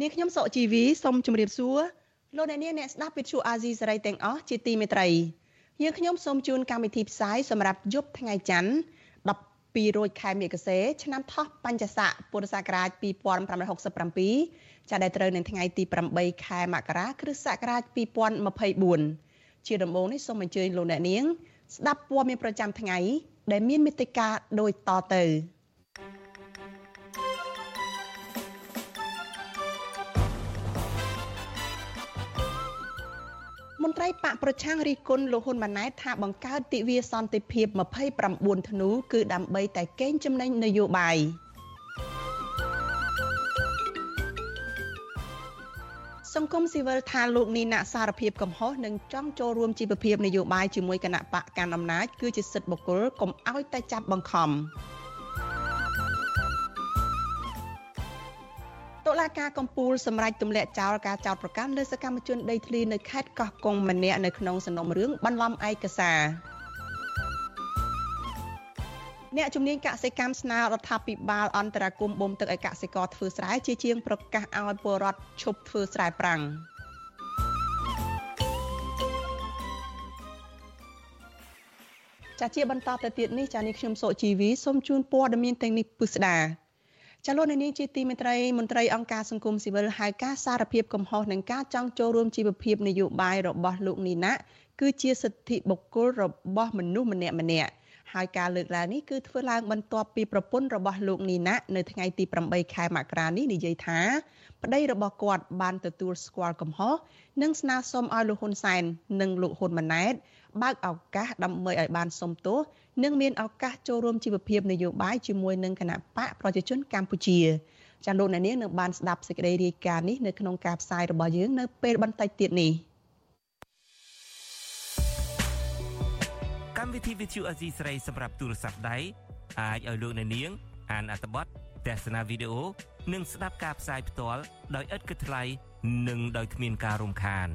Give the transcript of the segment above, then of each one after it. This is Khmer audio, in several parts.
នាងខ្ញុំសុកជីវីសូមជម្រាបសួរលោកអ្នកនាងអ្នកស្ដាប់វិទ្យុអាស៊ីសេរីទាំងអស់ជាទីមេត្រីយើងខ្ញុំសូមជូនកម្មវិធីផ្សាយសម្រាប់យប់ថ្ងៃច័ន្ទ12រោចខែមិគសេឆ្នាំថោះបញ្ញស័កពុរសករាជ2567ចាប់ដែលត្រូវនៅថ្ងៃទី8ខែមករាគ្រិស្តសករាជ2024ជាដំបូងនេះសូមអញ្ជើញលោកអ្នកនាង ស្ដាប់ព័ត៌មានប្រចាំថ្ងៃដែលមានមេត្តាដូចតទៅ មន្ត្រីបកប្រឆាំងរិះគន់លោកហ៊ុនម៉ាណែតថាបង្កើតទិវាសន្តិភាព29ធ្នូគឺដើម្បីតែកេងចំណេញនយោបាយសង្គមស៊ីវិលថាលោកនីណាសារភាពកំហុសនិងចង់ចូលរួមជីវភាពនយោបាយជាមួយគណៈបកកណ្ដាលអំណាចគឺជាសិទ្ធិបុគ្គលកុំឲ្យតែចាប់បង្ខំ តុលាការកំពូលសម្រាប់ទម្លាក់ចោលការចោទប្រកាន់លើសកម្មជនដីធ្លីនៅខេត្តកោះកុងម្នាក់នៅក្នុងសំណុំរឿងបន្លំឯកសារអ្នកជំនាញកសិកម្មស្នើរដ្ឋាភិបាលអន្តរាគមន៍បំទឹកឲ្យកសិករធ្វើស្រែជាជាងប្រកាសឲ្យពលរដ្ឋឈប់ធ្វើស្រែប្រាំងចាជាបន្តទៅទៀតនេះចានេះខ្ញុំសុជីវីសូមជូនព័ត៌មានទាំងនេះពិស្ដា ចលនានាងជាទីមេត្រីមន្ត្រីអង្គការសង្គមស៊ីវិលហៅការសារភាពកំហុសនិងការចង់ចូលរួមជីវភាពនយោបាយរបស់លោកនីណាគឺជាសិទ្ធិបុគ្គលរបស់មនុស្សម្នាក់ម្នាក់ហើយការលើកឡើងនេះគឺធ្វើឡើងបន្ទាប់ពីប្រពន្ធរបស់លោកនីណានៅថ្ងៃទី8ខែមករានេះនិយាយថាប្តីរបស់គាត់បានទទួលស្គាល់កំហុសនិងស្នើសុំឲ្យលោកហ៊ុនសែននិងលោកហ៊ុនម៉ាណែត បើកឱកាសដើម្បីឲ្យបានសុំទោសនិងមានឱកាសចូលរួមជីវភាពនយោបាយជាមួយនឹងគណៈបកប្រជាជនកម្ពុជាចាលោកអ្នកនាងនឹងបានស្ដាប់សេចក្តីរាយការណ៍នេះនៅក្នុងការផ្សាយរបស់យើងនៅពេលបន្តិចទៀតនេះកម្មវិធី Vithu Azizi ស្រីសម្រាប់ទូរស័ព្ទដៃអាចឲ្យលោកអ្នកនាងអានអត្ថបទទស្សនាវីដេអូនិងស្ដាប់ការផ្សាយផ្ទាល់ដោយឥតគិតថ្លៃនិងដោយគ្មានការរំខាន។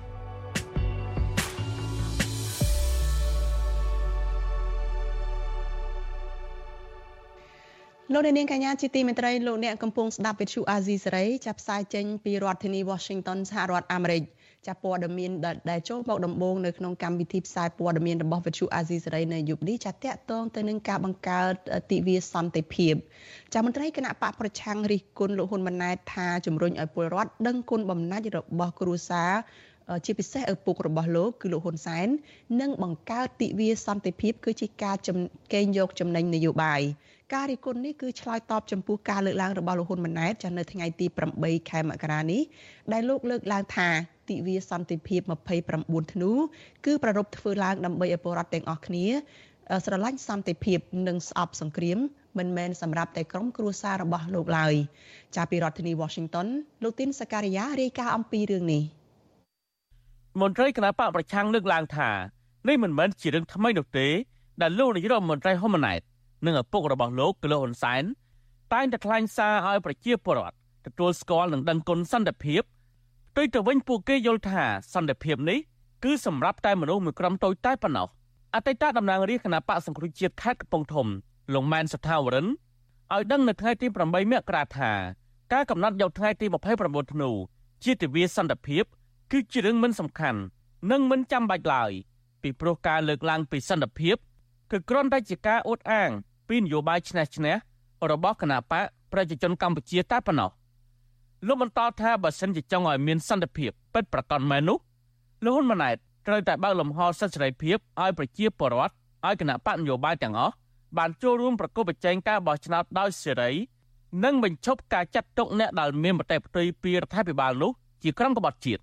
លោកនាងកញ្ញាជាទីមេត្រីលោកអ្នកកំពុងស្ដាប់វិទ្យុអាស៊ីសេរីចាប់ផ្សាយចេញពីរដ្ឋធានី Washington សហរដ្ឋអាមេរិកចាប់ព័ត៌មានដែលចូលមកដំបូងនៅក្នុងកម្មវិធីផ្សាយព័ត៌មានរបស់វិទ្យុអាស៊ីសេរីនៅយប់នេះចាតកតងទៅនឹងការបង្កើតទិវាសន្តិភាពចាមន្ត្រីគណៈបកប្រឆាំងរិះគន់លោកហ៊ុនម៉ាណែតថាជំរុញឲ្យពលរដ្ឋដឹងគុណបំណាច់របស់គ្រួសារជាពិសេសឪពុករបស់លោកគឺលោកហ៊ុនសែននិងបង្កើតទិវាសន្តិភាពគឺជាការកេងយកចំណេញនយោបាយ ការរិះគន់នេះគឺឆ្លើយតបចំពោះការលើកឡើងរបស់លោកហ៊ុនម៉ាណែតចានៅថ្ងៃទី8ខែមករានេះដែលលោកលើកឡើងថាទិវាសន្តិភាព29ធ្នូគឺប្រារព្ធធ្វើឡើងដើម្បីឲ្យពលរដ្ឋទាំងអស់គ្នា ស្រឡាញ់សន្តិភាពនិងស្អប់សង្គ្រាមមិនមែនសម្រាប់តែក្រុមគ្រួសាររបស់លោកឡើយចាប់ពីរដ្ឋធានី Washington លោកទីនសការីយ៉ារាយការណ៍អំពីរឿងនេះមន្ត្រីគណៈបកប្រឆាំងលើកឡើងថានេះមិនមែនជារឿងថ្មីនោះទេដែលលោកនាយរដ្ឋមន្ត្រីហ៊ុនម៉ាណែត និងឪពុករបស់លោកគឺលោកហ៊ុនសែនតែងតែថ្លែងសារឲ្យប្រជាពលរដ្ឋទទួលស្គាល់និងដឹងគុណសន្តិភាពផ្ទុយទៅវិញពួកគេយល់ថាសន្តិភាពនេះគឺសម្រាប់តែមនុស្សមួយក្រុមតូចតែប៉ុណ្ណោះអតីតតំណាងរាជគណៈបកសង្គ្រោះជាតិខេត្តកំពង់ធំលោកម៉ែនសថាវរិនឲ្យដឹងនៅថ្ងៃទី8មករាថាការកំណត់យកថ្ងៃទី29ធ្នូជាទិវាសន្តិភាពគឺជារឿងមិនសំខាន់និងមិនចាំបាច់ឡើយពីព្រោះការលើកឡើងពីសន្តិភាពគឺគ្រាន់តែជាការអួតអាង ពីនយោបាយឈ្នះឈ្នះរបស់គណបកប្រជាជនកម្ពុជាតែប៉ុណ្ណោះលោកបន្តថាបើសិនជាចង់ឲ្យមានសន្តិភាពពិតប្រាកដមែននោះលោកហ៊ុនម៉ាណែតត្រូវតែបើកលំហសិទ្ធិសេរីភាពឲ្យប្រជាពលរដ្ឋឲ្យគណៈបកនយោបាយទាំងអស់បានចូលរួមប្រកបប្រជែងការបោះឆ្នោតដោយសេរីនិងបញ្ឈប់ការចាត់ទុកអ្នកដែលមានមតិផ្ទុយពីរដ្ឋាភិបាលនោះជាក្រុមក្បត់ជាតិ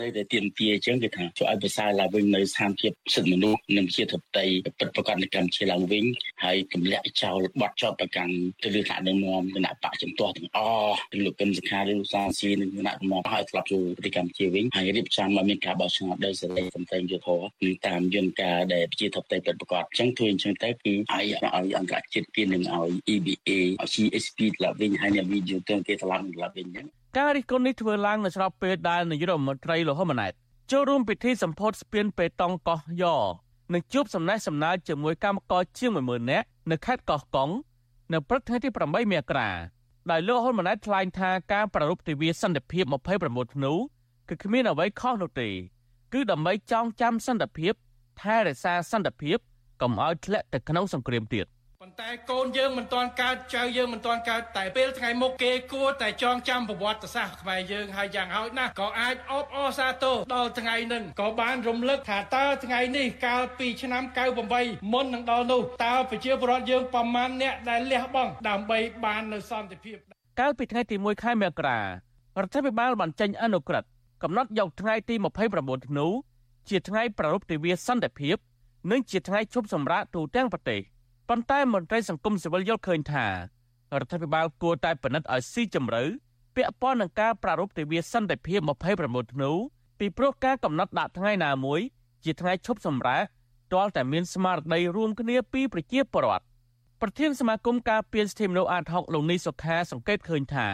នៅតែទៀមទាអញ្ចឹងគឺថាជួយឲ្យប្រសើរឡើងវិញនៅស្ថានភាពសិទ្ធិមនុស្សនិងជាធិបតេយ្យពិតប្រាកដនៃកម្ពុជាឡើងវិញហើយទម្លាក់ចោលបទចោតប្រកាន់ទៅលើថ្នាក់ដឹកនាំគណៈបកជំទាស់ទាំងអស់ទាំងលោកកឹមសុខាឬលោកសាស៊ីនិងគណៈដឹកនាំឲ្យធ្លាប់ចូលប្រទេសកម្ពុជាវិញហើយរៀបចំឲ្យមានការបោះឆ្នោតដោយសេរីសន្តិយុត្តិធម៌គឺតាមយន្តការដែលប្រជាធិបតេយ្យពិតប្រាកដអញ្ចឹងធ្វើអញ្ចឹងទៅគឺឲ្យឲ្យអន្តរជាតិគេនឹងឲ្យ EBA ឲ្យ CSP ថ្លាប់វិញហើយអ្នកវិទ្យុទៅគេថ្លាប់ថ្លាប់វិញអញ្ចឹង ការរិះគន់នេះធ្វើឡើងនៅស្របពេលដែលនាយករដ្ឋមន្ត្រីលោកហ៊ុនម៉ាណែតចូលរួមពិធីសម្ពោធស្ពានបេតុងកោះយ៉និងជួបសំណេះសំណាលជាមួយកម្មករជាង10000នាក់នៅខេត្តកោះកុងនៅព្រឹកថ្ងៃទី8មករាដោយលោកហ៊ុនម៉ាណែតថ្លែងថាការប្រារព្ធទិវាសន្តិភាព29ធ្នូគឺគ្មានអ្វីខុសនោះទេគឺដើម្បីចងចាំសន្តិភាពថែរក្សាសន្តិភាពកុំឲ្យធ្លាក់ទៅក្នុងសង្គ្រាមទៀត ប៉ុន្តែកូនយើងមិនទាន់កើតចៅយើងមិនទាន់កើតតែពេលថ្ងៃមុខគេគួរតែចងចាំប្រវត្តិសាស្ត្រខ្មែរយើងហើយយ៉ាងហោចណាស់ក៏អាចអបអរសាទរដល់ថ្ងៃនេះក៏បានរំលឹកថាតើថ្ងៃនេះកាលពីឆ្នាំ98មុននឹងដល់នោះតើប្រជាពលរដ្ឋយើងប្រមាណអ្នកដែលលះបង់ដើម្បីបាននៅសន្តិភាពកាលពីថ្ងៃទី1ខែមករារដ្ឋាភិបាលបានចេញអនុក្រឹត្យកំណត់យកថ្ងៃទី29ធ្នូជាថ្ងៃប្រារព្ធទិវាសន្តិភាព និងជាថ្ងៃជប់សម្រាកទូទាំងប្រទេស ប៉ុន្តែមន្ត្រីសង្គមស៊ីវិលយល់ឃើញថារដ្ឋាភិបាលគួរតែពិនិត្យឲ្យស៊ីជម្រៅពាក់ព័ន្ធនឹងការប្រារព្ធទិវាសន្តិភាព29ធ្នូពីព្រោះការកំណត់ដាក់ថ្ងៃណាមួយជាថ្ងៃឈប់សម្រាកទាល់តែមានស្មារតីរួមគ្នាពីប្រជាពលរដ្ឋប្រធានសមាគមការពារសិទ្ធិមនុស្សអាត6លោកនីសុខាសង្កេតឃើញថា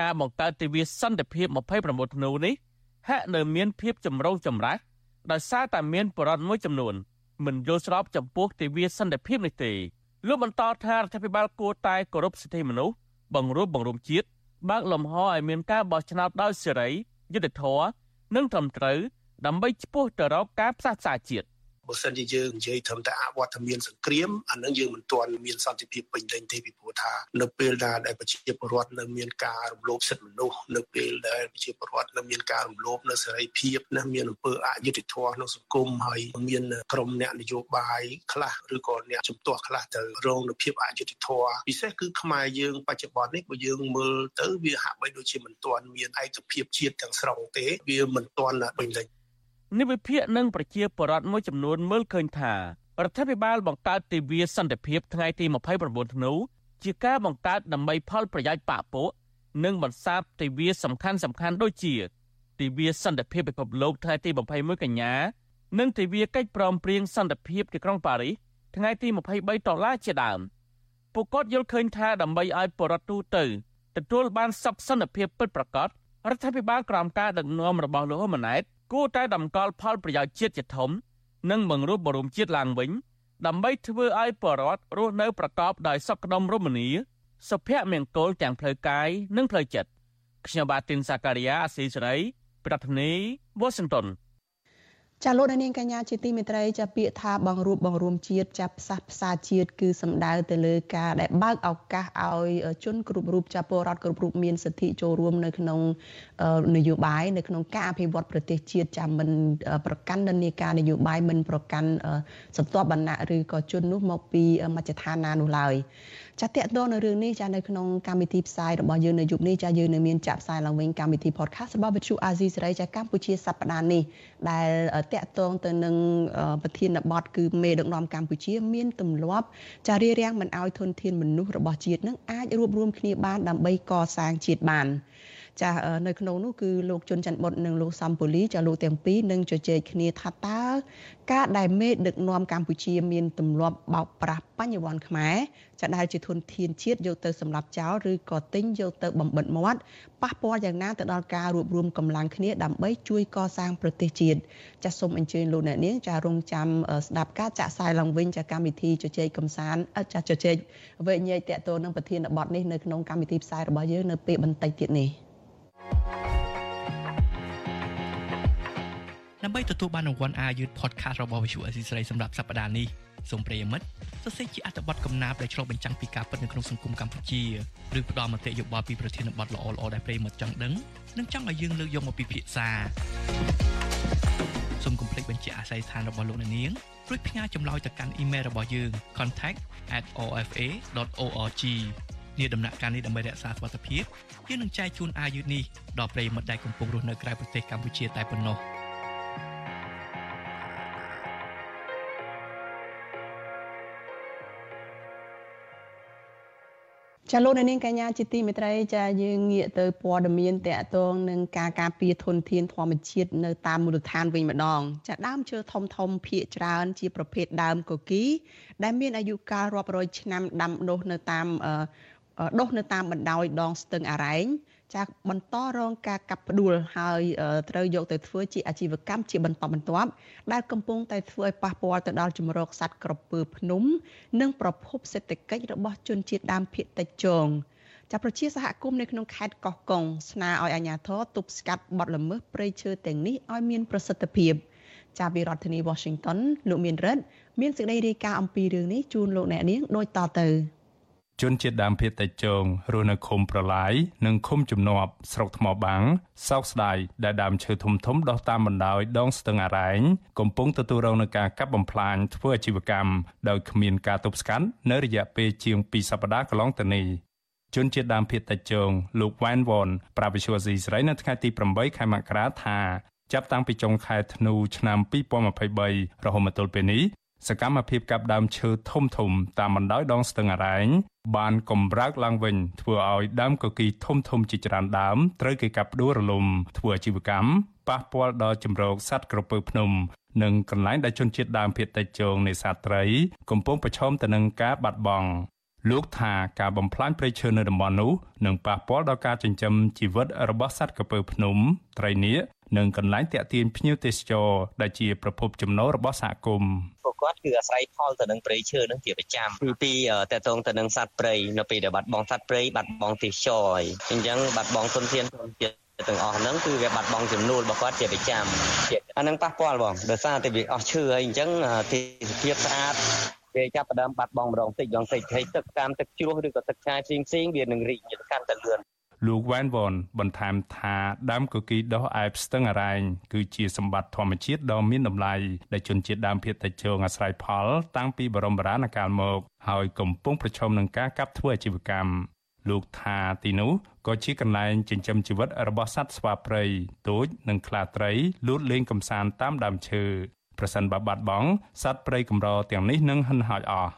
ការបង្កើតទិវាសន្តិភាព29ធ្នូនេះហាក់នៅមានភាពចម្រូងចម្រាសដោយសារតែមានបរិវត្តមួយចំនួន មិនយល់ស្របចំពោះទិវាសន្តិភាពនេះទេលោកបន្តថារដ្ឋាភិបាលគួរតែគោរពសិទ្ធិមនុស្សបង្រួបបង្រួមជាតិបើកលំហឲ្យមានការបោះឆ្នោតដោយសេរីយុត្តិធម៌និងត្រឹមត្រូវដើម្បីឆ្ពោះទៅរកការផ្សះផ្សាជាតិ បើសិនជាយើងនិយាយត្រឹមតែអវត្តមានសង្គ្រាមអានឹងយើងមិនទាន់មានសន្តិភាពពេញលេញទេពីព្រោះថានៅពេលណាដែលប្រជាពលរដ្ឋនៅមានការរំលោភសិទ្ធិមនុស្សនៅពេលដែលប្រជាពលរដ្ឋនៅមានការរំលោភនៅសេរីភាពណាមានអំពើអយុត្តិធម៌ក្នុងសង្គមហើយមានក្រុមអ្នកនយោបាយខ្លះឬក៏អ្នកជំទាស់ខ្លះទៅរងនូវភាពអយុត្តិធម៌ពិសេសគឺខ្មែរយើងបច្ចុប្បន្ននេះបើយើងមើលទៅវាហាក់បីដូចជាមិនទាន់មានឯកភាពជាតិទាំងស្រុងទេវាមិនទាន់ពេញលេញ និវិភាកនិងប្រជាពលរដ្ឋមួយចំនួនមើលឃើញថារដ្ឋាភិបាលបង្កើតទិវាសន្តិភាពថ្ងៃទី29ធ្នូជាការបង្កើតដើម្បីផលប្រយោជន៍បកពួកនិងបន្សាបទិវាសំខាន់សំខាន់ដូចជាទិវាសន្តិភាពពិភពលោកថ្ងៃទី21កញ្ញានិងទិវាកិច្ចព្រមព្រៀងសន្តិភាពទីក្រុងប៉ារីសថ្ងៃទី23ដុល្លារជាដើមពួកគាត់យល់ឃើញថាដើម្បីឲ្យបរដ្ឋទូទៅទទួលបានសុខសន្តិភាពពិតប្រាកដរដ្ឋាភិបាលក្រោមការដឹកនាំរបស់លោកហ៊ុនម៉ាណែត គួរតែតម្កល់ផលប្រយោជន៍ជាតិជាធំ និងបង្រួបបង្រួមជាតិឡើងវិញ ដើម្បីធ្វើឲ្យប្រជាពលរដ្ឋរស់នៅប្រកបដោយសុខដុមរមនាសុភមង្គលទាំងផ្លូវកាយនិងផ្លូវចិត្តខ្ញុំបាទទីនសាការីយ៉ាអស៊ីសេរីប្រធានាធិបតី Washington ចាលោកនាងកញ្ញាជាទីមេត្រីចាពាក្យថាបងរួបបងរួមជាតិចាផ្សះផ្សាជាតិគឺសំដៅទៅលើការដែលបើកឱកាសឲ្យជនគ្រប់រូបចាពលរដ្ឋគ្រប់រូបមានសិទ្ធិចូលរួមនៅក្នុងនយោបាយនៅក្នុងការអភិវឌ្ឍប្រទេសជាតិចាមិនប្រកាន់និន្នាការនយោបាយមិនប្រកាន់សន្ទាប់បណ្ណៈឬក៏ជននោះមកពីមជ្ឈដ្ឋានណានោះឡើយចាតកតនៅរឿងនេះចានៅក្នុងកម្មវិធីផ្សាយរបស់យើងនៅយប់នេះចាយើងនៅមានចាក់ផ្សាយឡើងវិញកម្មវិធី podcast របស់វិទ្យុអាស៊ីសេរីចាកម្ពុជាសប្តាហ៍នេះដែលតកតងទៅនឹងប្រធានបទគឺមេដឹកនាំកម្ពុជាមានទម្លាប់ចារៀបរៀងមិនឲ្យធនធានមនុស្សរបស់ជាតិនឹងអាចរួបរวมគ្នាបានដើម្បីកសាងជាតិបាន ចានៅក្នុងនោះគឺលោកជុនច័ន្ទបុតនិងលោកសំពូលីចាលោកទាំងពីរនឹងជជែកគ្នាថាតើការដែលមេដឹកនាំកម្ពុជាមានទម្លាប់បោកប្រាស់បញ្ញវន្តខ្មែរចាដែលជាធនធានជាតិយកទៅសម្លាប់ចោលឬក៏ទិញយកទៅបំបិតមាត់ប៉ះពាល់យ៉ាងណាទៅដល់ការរួបរวมកម្លាំងគ្នាដើម្បីជួយកសាងប្រទេសជាតិចាសសូមអញ្ជើញលោកអ្នកនាងចារងចាំស្ដាប់ការចាក់ផ្សាយឡើងវិញចាកម្មវិធីជជែកកំសាន្តចាជជែកវែកញែកតកតទៅនឹងប្រធានបទនេះនៅក្នុងកម្មវិធីផ្សាយរបស់យើងនៅពេលបន្តិចទៀតនេះ ដើម្បីទទួលបានរង្វាន់ Are You Podcast របស់ Visual Assisray សម្រាប់សប្តាហ៍នេះសូមប្រិយមិត្តសរសេរជាអត្ថបទកំណាព្យដែលឆ្លុះបញ្ចាំងពីការពិតនៅក្នុងសង្គមកម្ពុជាឬផ្ដល់មតិយោបល់ពីប្រធានបទល្អៗដែលប្រិយមិត្តចង់ដឹងនិងចង់ឲ្យយើងលើកយកមកពិភាក្សាសូមកុំភ្លេចបញ្ជាអាស័យដ្ឋានរបស់លោកអ្នកនាងរួចផ្ញើចម្លើយទៅកាន់អ៊ីមែលរបស់យើង contact@ofa.org នាដំណាក់កាលនេះដើម្បីរក្សាសុវត្ថិភាពយើងនឹងចែកជូនអាយុនេះដល់ប្រិយមិត្តដែលកំពុងរស់នៅក្រៅប្រទេសកម្ពុជាតែប៉ុណ្ណោះ។ចាលោកនាងកញ្ញាជាទីមេត្រីចាយើងងាកទៅព័ត៌មានតកតងនឹងការការពារធនធានធម្មជាតិនៅតាមមូលដ្ឋានវិញម្ដង ចាដើមឈើធំធំភាគច្រើន ជាប្រភេទដើមកគីដែលមានអាយុកាលរាប់រយឆ្នាំដាំដុះនៅតាម ដុះនៅតាមបណ្ដោយដងស្ទឹងអរ៉ែងចាបន្តរងការកាប់ផ្ដួលហើយត្រូវយកទៅធ្វើជាអាជីវកម្មជាបន្តបន្ទាប់ដែលកំពុងតែធ្វើឲ្យប៉ះពាល់ទៅដល់ជំរកសត្វក្រពើភ្នំ និងប្រភពសេដ្ឋកិច្ចរបស់ជនជាតិដើមភាគតិចជងចាប់ប្រជាសហគមន៍នៅក្នុងខេត្តកោះកុងស្នើឲ្យអាជ្ញាធរទប់ស្កាត់បទល្មើសព្រៃឈើទាំងនេះឲ្យមានប្រសិទ្ធភាពចាប់ពីរដ្ឋធានី Washington លោកមានរិទ្ធមានសេចក្តីរាយការណ៍អំពីរឿងនេះជូនលោកអ្នកនាងដូចតទៅ ជនជាតិដើមភាគតិចជងរស់នៅឃុំប្រឡាយនិងឃុំជំនប់ស្រុកថ្មបាំងសោកស្ដាយដែលដើមឈើធំធំដុះតាមបណ្ដោយដងស្ទឹងអរ៉ែងកំពុងទទួលរងនឹងការកាប់បំផ្លាញធ្វើអាជីវកម្មដោយគ្មានការទប់ស្កាត់នៅរយៈពេលជាង2សប្តាហ៍កន្លងទៅនេះជនជាតិដើមភាគតិចជងលោកវ៉ែនវ៉នប្រាវិសុវស៊ីស្រីនៅថ្ងៃទី8ខែមករាថាចាប់តាំងពីចុងខែធ្នូឆ្នាំ2023រហូតមកទល់ពេលនេះ សកម្មភាពកាប់ដើមឈើធំធំតាមបណ្ដោយដងស្ទឹងអរ៉ែងបានកំរើកឡើងវិញធ្វើឲ្យដើមកគីធំធំជាច្រើនដើមត្រូវគេកាប់ផ្ដួលរលំធ្វើអាជីវកម្មប៉ះពាល់ដល់ជំរកសត្វក្រពើភ្នំនិងកន្លែងដែលជនជាតិដើមភាគតិចជងនេសាទត្រី កំពុងប្រឈមទៅនឹងការបាត់បង់លោកថាការបំផ្លាញព្រៃឈើនៅតំបន់នោះនឹងប៉ះពាល់ដល់ការចិញ្ចឹមជីវិតរបស់សត្វក្រពើភ្នំត្រីនៀក និងកន្លែងតាក់ទាញភ្ញៀវទេសចរដែលជាប្រភពចំណូលរបស់សហគមន៍ពួកគាត់គឺអាស្រ័យផលទៅនឹងព្រៃឈើនឹងជាប្រចាំទីពីរតកតងទៅនឹងសត្វព្រៃនៅពេលដែលបាត់បង់សត្វព្រៃបាត់បង់ទេសចរហើយអញ្ចឹងបាត់បង់ទុនធានធម្មជាតិទាំងអស់ហ្នឹងគឺវាបាត់បង់ចំនួនរបស់គាត់ជាប្រចាំអានឹងប៉ះពាល់បងដោយសារតែវាអស់ឈើហើយអញ្ចឹងទេសភាពស្អាតវាចាប់ផ្ដើមបាត់បង់ម្ដងតិចម្ដងតិចហើយទឹកតាមទឹកជ្រោះឬក៏ទឹកឆាយផ្សេងផ្សេងវានឹងរីកកាន់តែលឿន លោកវ៉ែនវ៉នបន្ថែមថាដើមគគីដុះឯបស្ទឹងអរ៉ែងគឺជាសម្បត្តិធម្មជាតិដ៏មានតម្លៃដែលជនជាតិដើមភាគតិចជងអាស្រ័យផល តាំងពីបរមរាណកាលមក ហើយកំពុងប្រឈមនឹងការកាប់ធ្វើអាជីវកម្មលោកថាទីនោះក៏ជាកន្លែងចិញ្ចឹមជីវិតរបស់សត្វស្វាព្រៃទូចនិងខ្លាត្រីលូតលេងកំសាន្តតាមដើមឈើប្រសិនបើបាត់បង់សត្វព្រៃកម្រទាំងនេះនឹងហិនហោចអស់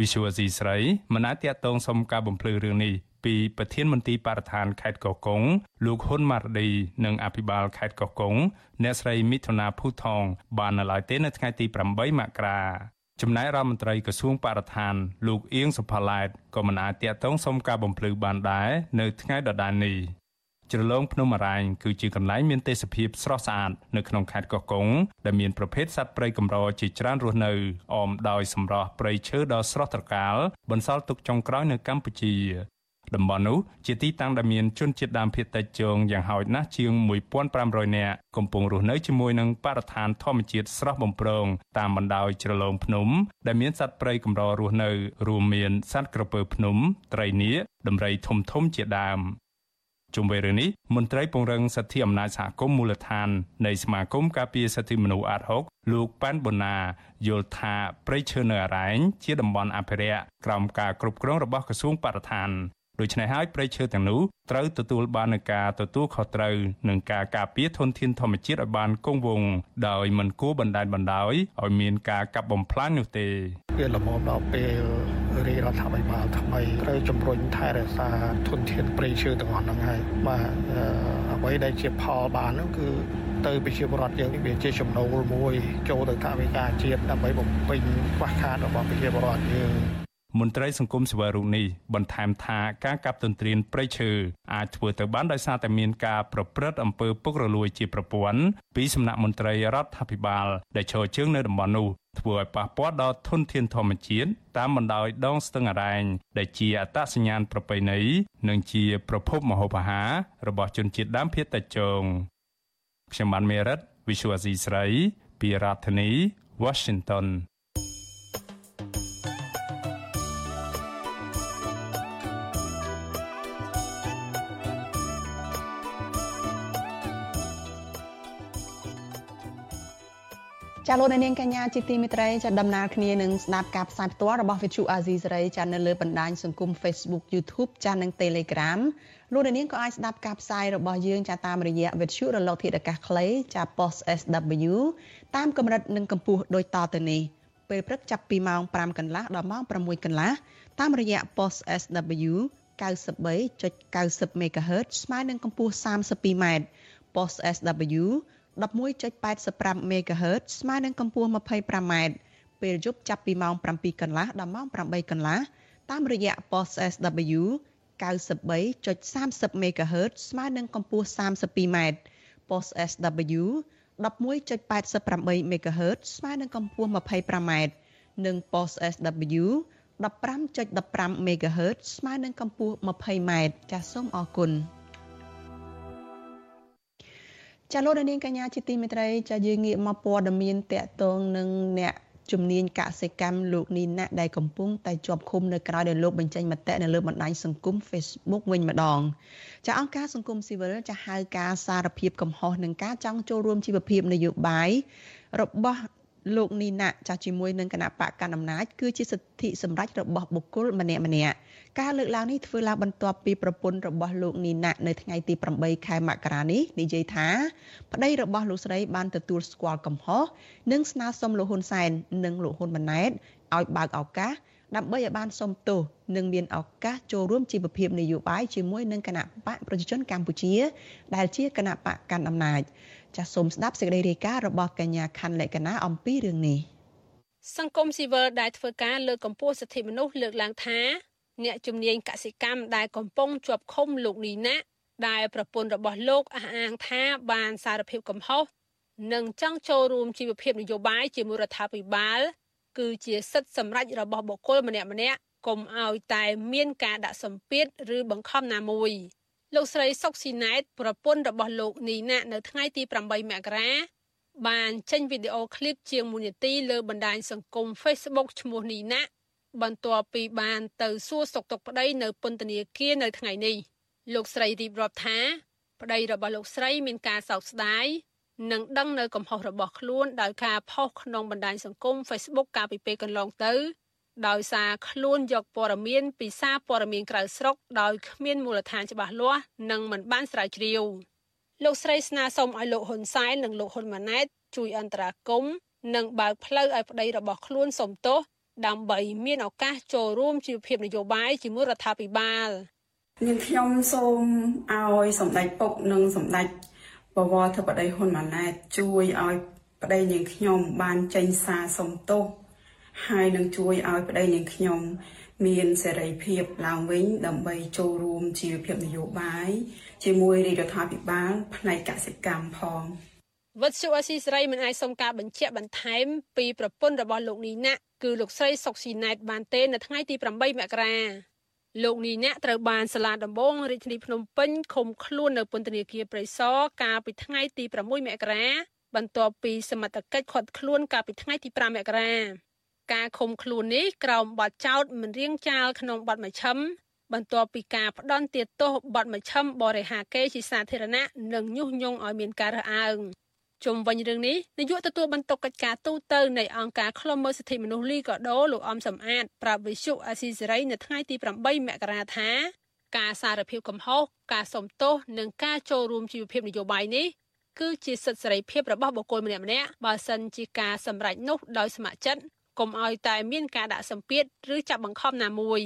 វិសុវស៊ីស្រីមិនអាចតតងសុំការបំភ្លឺរឿងនេះ ពីប្រធានមន្ទីរបរិស្ថានខេត្តកោះកុងលោកហ៊ុនម៉ារឌីនិងអភិបាលខេត្តកោះកុងអ្នកស្រីមិថុនាភូថងបាននៅឡើយទេនៅថ្ងៃទី8មករាចំណែករដ្ឋមន្ត្រីក្រសួងបរិស្ថាន លោកអៀងសុផាឡែតក៏មិនអាចតាក់ទងសុំការបំភ្លឺបានដែរនៅថ្ងៃដដែលនេះជ្រលងភ្នំអរ៉ែងគឺជាកន្លែងមានទេសភាពស្រស់ស្អាតនៅក្នុងខេត្តកោះកុងដែលមានប្រភេទសត្វព្រៃកម្រជាច្រើនរស់នៅអមដោយសម្រស់ព្រៃឈើដ៏ស្រស់ត្រកាលបន្សល់ទុកចុងក្រោយនៅកម្ពុជា តំបន់នោះជាទីតាំងដែលមានជនជាតិដើមភាគតិចជងយ៉ាងហោចណាស់ជាង1500នាក់កំពុងរស់នៅជាមួយនឹងបរិស្ថានធម្មជាតិស្រស់បំព្រងតាមបណ្ដោយជ្រលងភ្នំ ដែលមានសត្វព្រៃកម្ររស់នៅ រួមមានសត្វក្រពើភ្នំ ត្រីនៀកដំរីធំធំជាដើមជុំវិញរឿងនេះមន្ត្រីពង្រឹងសិទ្ធិអំណាចសហគមន៍មូលដ្ឋាននៃសមាគមការពារសិទ្ធិមនុស្សអាត6លោកប៉ែនបូណាយល់ថាព្រៃឈើនៅអរ៉ែងជាតំបន់អភិរក្សក្រោមការគ្រប់គ្រងរបស់ក្រសួងបរិស្ថាន ដូច្នេះហើយព្រៃឈើទាំងនោះត្រូវទទួលបាននូវការទទួលខុសត្រូវនិងការការពារធនធានធម្មជាតិឲ្យបានគង់វង្សដោយមិនគួរបណ្តែតបណ្តោយឲ្យមានការកាប់បំផ្លាញនោះទេវាលំមដល់ពេលរាជរដ្ឋាភិបាលថ្មីត្រូវជំរុញថែរក្សាធនធានព្រៃឈើទាំងអស់ហ្នឹងហើយបាទអ្វីដែលជាផលបាននោះគឺទៅប្រជាពលរដ្ឋយើងនេះវាជាចំណូលមួយចូលទៅថាវិការជាតិដើម្បីបំពេញខ្វះខាតរបស់ប្រជាពលរដ្ឋយើង មន្ត្រីសង្គមសិវរូបនេះបន្ថែមថាការកាប់ទន្ទ្រានព្រៃឈើអាចធ្វើទៅបានដោយសារតែមានការប្រព្រឹត្តអំពើពុករលួយជាប្រព័ន្ធពីសំណាក់មន្ត្រីរដ្ឋាភិបាលដែលឈរជើងនៅតំបន់នោះធ្វើឲ្យប៉ះពាល់ដល់ធនធានធម្មជាតិតាមបណ្ដោយដងស្ទឹងអរ៉ែងដែលជាអត្តសញ្ញាណប្រពៃណីនិងជាប្រភពម្ហូបអាហាររបស់ជនជាតិដើមភាគតិចជងខ្ញុំបានមេរិត Visual Asia ស្រី ពីរដ្ឋធានី Washington ចាលោកនាងកញ្ញាជាទីមេត្រីចាដំណើរគ្នានឹងស្ដាប់ការផ្សាយផ្ទាល់របស់ Vithu Azizi សេរីចានៅលើបណ្ដាញសង្គម Facebook YouTube ចានិង Telegram លោកនាងក៏អាចស្ដាប់ការផ្សាយរបស់យើងចាតាមរយៈ Vithu រលកធាតុអាកាសខ្លីចា Post SW តាមកម្រិតនិងកម្ពស់ដូចតទៅនេះពេលព្រឹកចាប់ពីម៉ោង5កន្លះដល់ម៉ោង6កន្លះតាមរយៈ Post SW 93.90 MHz ស្មើនឹងកម្ពស់ 32m Post SW 11.85 MHz ស្មើនឹងកម្ពស់ 25m ពេលយប់ចាប់ពីម៉ោង7កន្លះដល់ម៉ោង8កន្លះតាមរយៈ post SW 93.30 MHz ស្មើនឹងកម្ពស់ 32m post SW 11.88 MHz ស្មើនឹងកម្ពស់ 25m និង post SW 15.15 MHz ស្មើនឹងកម្ពស់ 20m ចាសសូមអរគុណ ចាលោកនាងកញ្ញាជាទីមេត្រីចាយើងងាកមកព័ត៌មានតកតងនឹងអ្នកជំនាញកសិកម្មលោកនីណាដែលកំពុងតែជាប់ឃុំនៅក្រៅដែលលោកបញ្ចេញមតិនៅលើបណ្ដាញសង្គម Facebook វិញម្ដងចាអង្គការសង្គមស៊ីវិលចាហៅការសារភាពកំហុសនឹងការចង់ចូលរួមជីវភាពនយោបាយរបស់លោកនីណាចាស់ជាមួយនឹងគណៈបកកណ្ដាលអំណាចគឺជាសិទ្ធិសម្រេចរបស់បុគ្គលម្នាក់ម្នាក់ ការលើកឡើងនេះធ្វើឡើងបន្ទាប់ពីប្រពន្ធរបស់លោកនីណានៅថ្ងៃទី8ខែមករានេះនិយាយថាប្តីរបស់លោកស្រីបានទទួលស្គាល់កំហុសនិងស្នើសុំលោកហ៊ុនសែននិងលោកហ៊ុនម៉ាណែតឲ្យបើកឱកាសដើម្បីឲ្យបានសុំទោសនិងមានឱកាសចូលរួមជីវភាពនយោបាយជាមួយនឹងគណៈបកប្រជាជនកម្ពុជា ដែលជាគណៈបកកាន់អំណាចចាសសូមស្ដាប់សេចក្តីរាយការណ៍របស់កញ្ញាខណ្ឌលក្ខណាអំពីរឿងនេះសង្គមស៊ីវិលដែលធ្វើការលើកកម្ពស់សិទ្ធិមនុស្សលើកឡើងថា អ្នកជំនាញកសិកម្មដែលកំពុងជាប់ឃុំលោកនីណាដែលប្រពន្ធរបស់លោកអះអាងថាបានសារភាពកំហុសនិងចង់ចូលរួមជីវភាពនយោបាយជាមួយរដ្ឋាភិបាលគឺជាសិទ្ធិសម្រេចរបស់បុគ្គលម្នាក់ម្នាក់កុំឲ្យតែមានការដាក់សម្ពាធឬបង្ខំណាមួយលោកស្រីសុកស៊ីណែតប្រពន្ធរបស់លោកនីណានៅថ្ងៃទី8មករាបានចេញវីដេអូឃ្លីបជាង1នាទីលើបណ្ដាញសង្គម Facebook ឈ្មោះនីណា បន្ទាប់ពីបានទៅសួរសុខទុក្ខប្តីនៅពន្ធនាគារនៅថ្ងៃនេះលោកស្រីរៀបរាប់ថាប្តីរបស់លោកស្រីមានការសោកស្ដាយនិងដឹងនៅកំហុសរបស់ខ្លួនដោយការផុសក្នុងបណ្ដាញសង្គម Facebook កាលពីពេលកន្លងទៅដោយសារខ្លួនយកព័ត៌មានពីសារព័ត៌មានក្រៅស្រុកដោយគ្មានមូលដ្ឋានច្បាស់លាស់និងមិនបានស្រាវជ្រាវលោកស្រីស្នើសុំឲ្យលោកហ៊ុនសែននិងលោកហ៊ុនម៉ាណែតជួយអន្តរាគមន៍និងបើកផ្លូវឲ្យប្តីរបស់ខ្លួនសុំទោស ដើម្បីមានឱកាសចូលរួមជីវភាពនយោបាយជាមួយរដ្ឋាភិបាលនាងខ្ញុំសូមឲ្យសម្ដេចពុកនិងសម្ដេចបវរធិបតីហ៊ុនម៉ាណែតជួយឲ្យប្តីនាងខ្ញុំបានចេញសារសុំទោសហើយនឹងជួយឲ្យប្តីនាងខ្ញុំ មានសេរីភាពឡើងវិញដើម្បីចូលរួមជីវភាពនយោបាយជាមួយរាជរដ្ឋាភិបាលផ្នែកកសិកម្មផង វត្តសុអសីស្រីមិនអាចសុំការបញ្ជាក់បន្ថែមពីប្រពន្ធរបស់លោកនីណាគឺលោកស្រីសុកស៊ីណែតបានទេនៅថ្ងៃទី8មករាលោកនីណាត្រូវបានសាលាដំបងរាជធានីភ្នំពេញឃុំខ្លួននៅពន្ធនាគារព្រៃសរកាលពីថ្ងៃទី6មករាបន្ទាប់ពីសមត្ថកិច្ចឃាត់ខ្លួនកាលពីថ្ងៃទី5មករាការឃុំខ្លួននេះក្រោមបទចោទមិនរៀងចាលក្នុងបទមជ្ឈិមបន្ទាប់ពីការផ្ដន់ទាទោសបទមជ្ឈិមបរិហាកេរជាសាធារណៈនិងញុះញង់ឲ្យមានការរើសអើង ជុំវិញរឿងនេះនាយកទទួលបន្ទុកកិច្ចការទូតទៅនៃអង្គការឃ្លាំមើលសិទ្ធិមនុស្សលីកាដូលោកអំសំអាតប្រាប់វិសុអាស៊ីសេរីនៅថ្ងៃទី8មករាថាការសារភាពកំហុសការសុំទោសនិងការចូលរួមជីវភាពនយោបាយនេះគឺជាសិទ្ធិសេរីភាពរបស់បុគ្គលម្នាក់ៗបើសិនជាការសម្រេចនោះដោយស្ម័គ្រចិត្តកុំឲ្យតែមានការដាក់សម្ពាធឬចាប់បង្ខំណាមួយ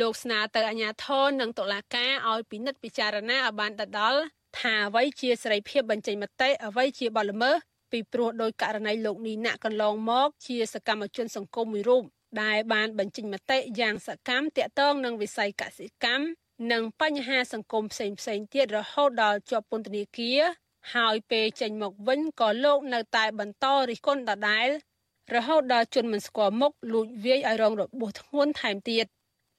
លោកស្នើទៅអាជ្ញាធរនិងតុលាការឲ្យពិនិត្យពិចារណាឲ្យបានដដល់ ថាអ្វីជាសេរីភាពបញ្ចេញមតិអ្វីជាបទល្មើសពីព្រោះដោយករណីលោកនីណាក់កន្លងមក ជាសកម្មជនសង្គមមួយរូបដែលបានបញ្ចេញមតិយ៉ាងសកម្មតាក់ទងនឹងវិស័យកសិកម្មនិងបញ្ហាសង្គមផ្សេងផ្សេងទៀតរហូតដល់ជាប់ពន្ធនាគារហើយពេលចេញមកវិញក៏លោកនៅតែបន្តរិះគន់ដដែលរហូតដល់ជនមិនស្គាល់មុខលួចវាយឲ្យរងរបួសធ្ងន់ថែមទៀត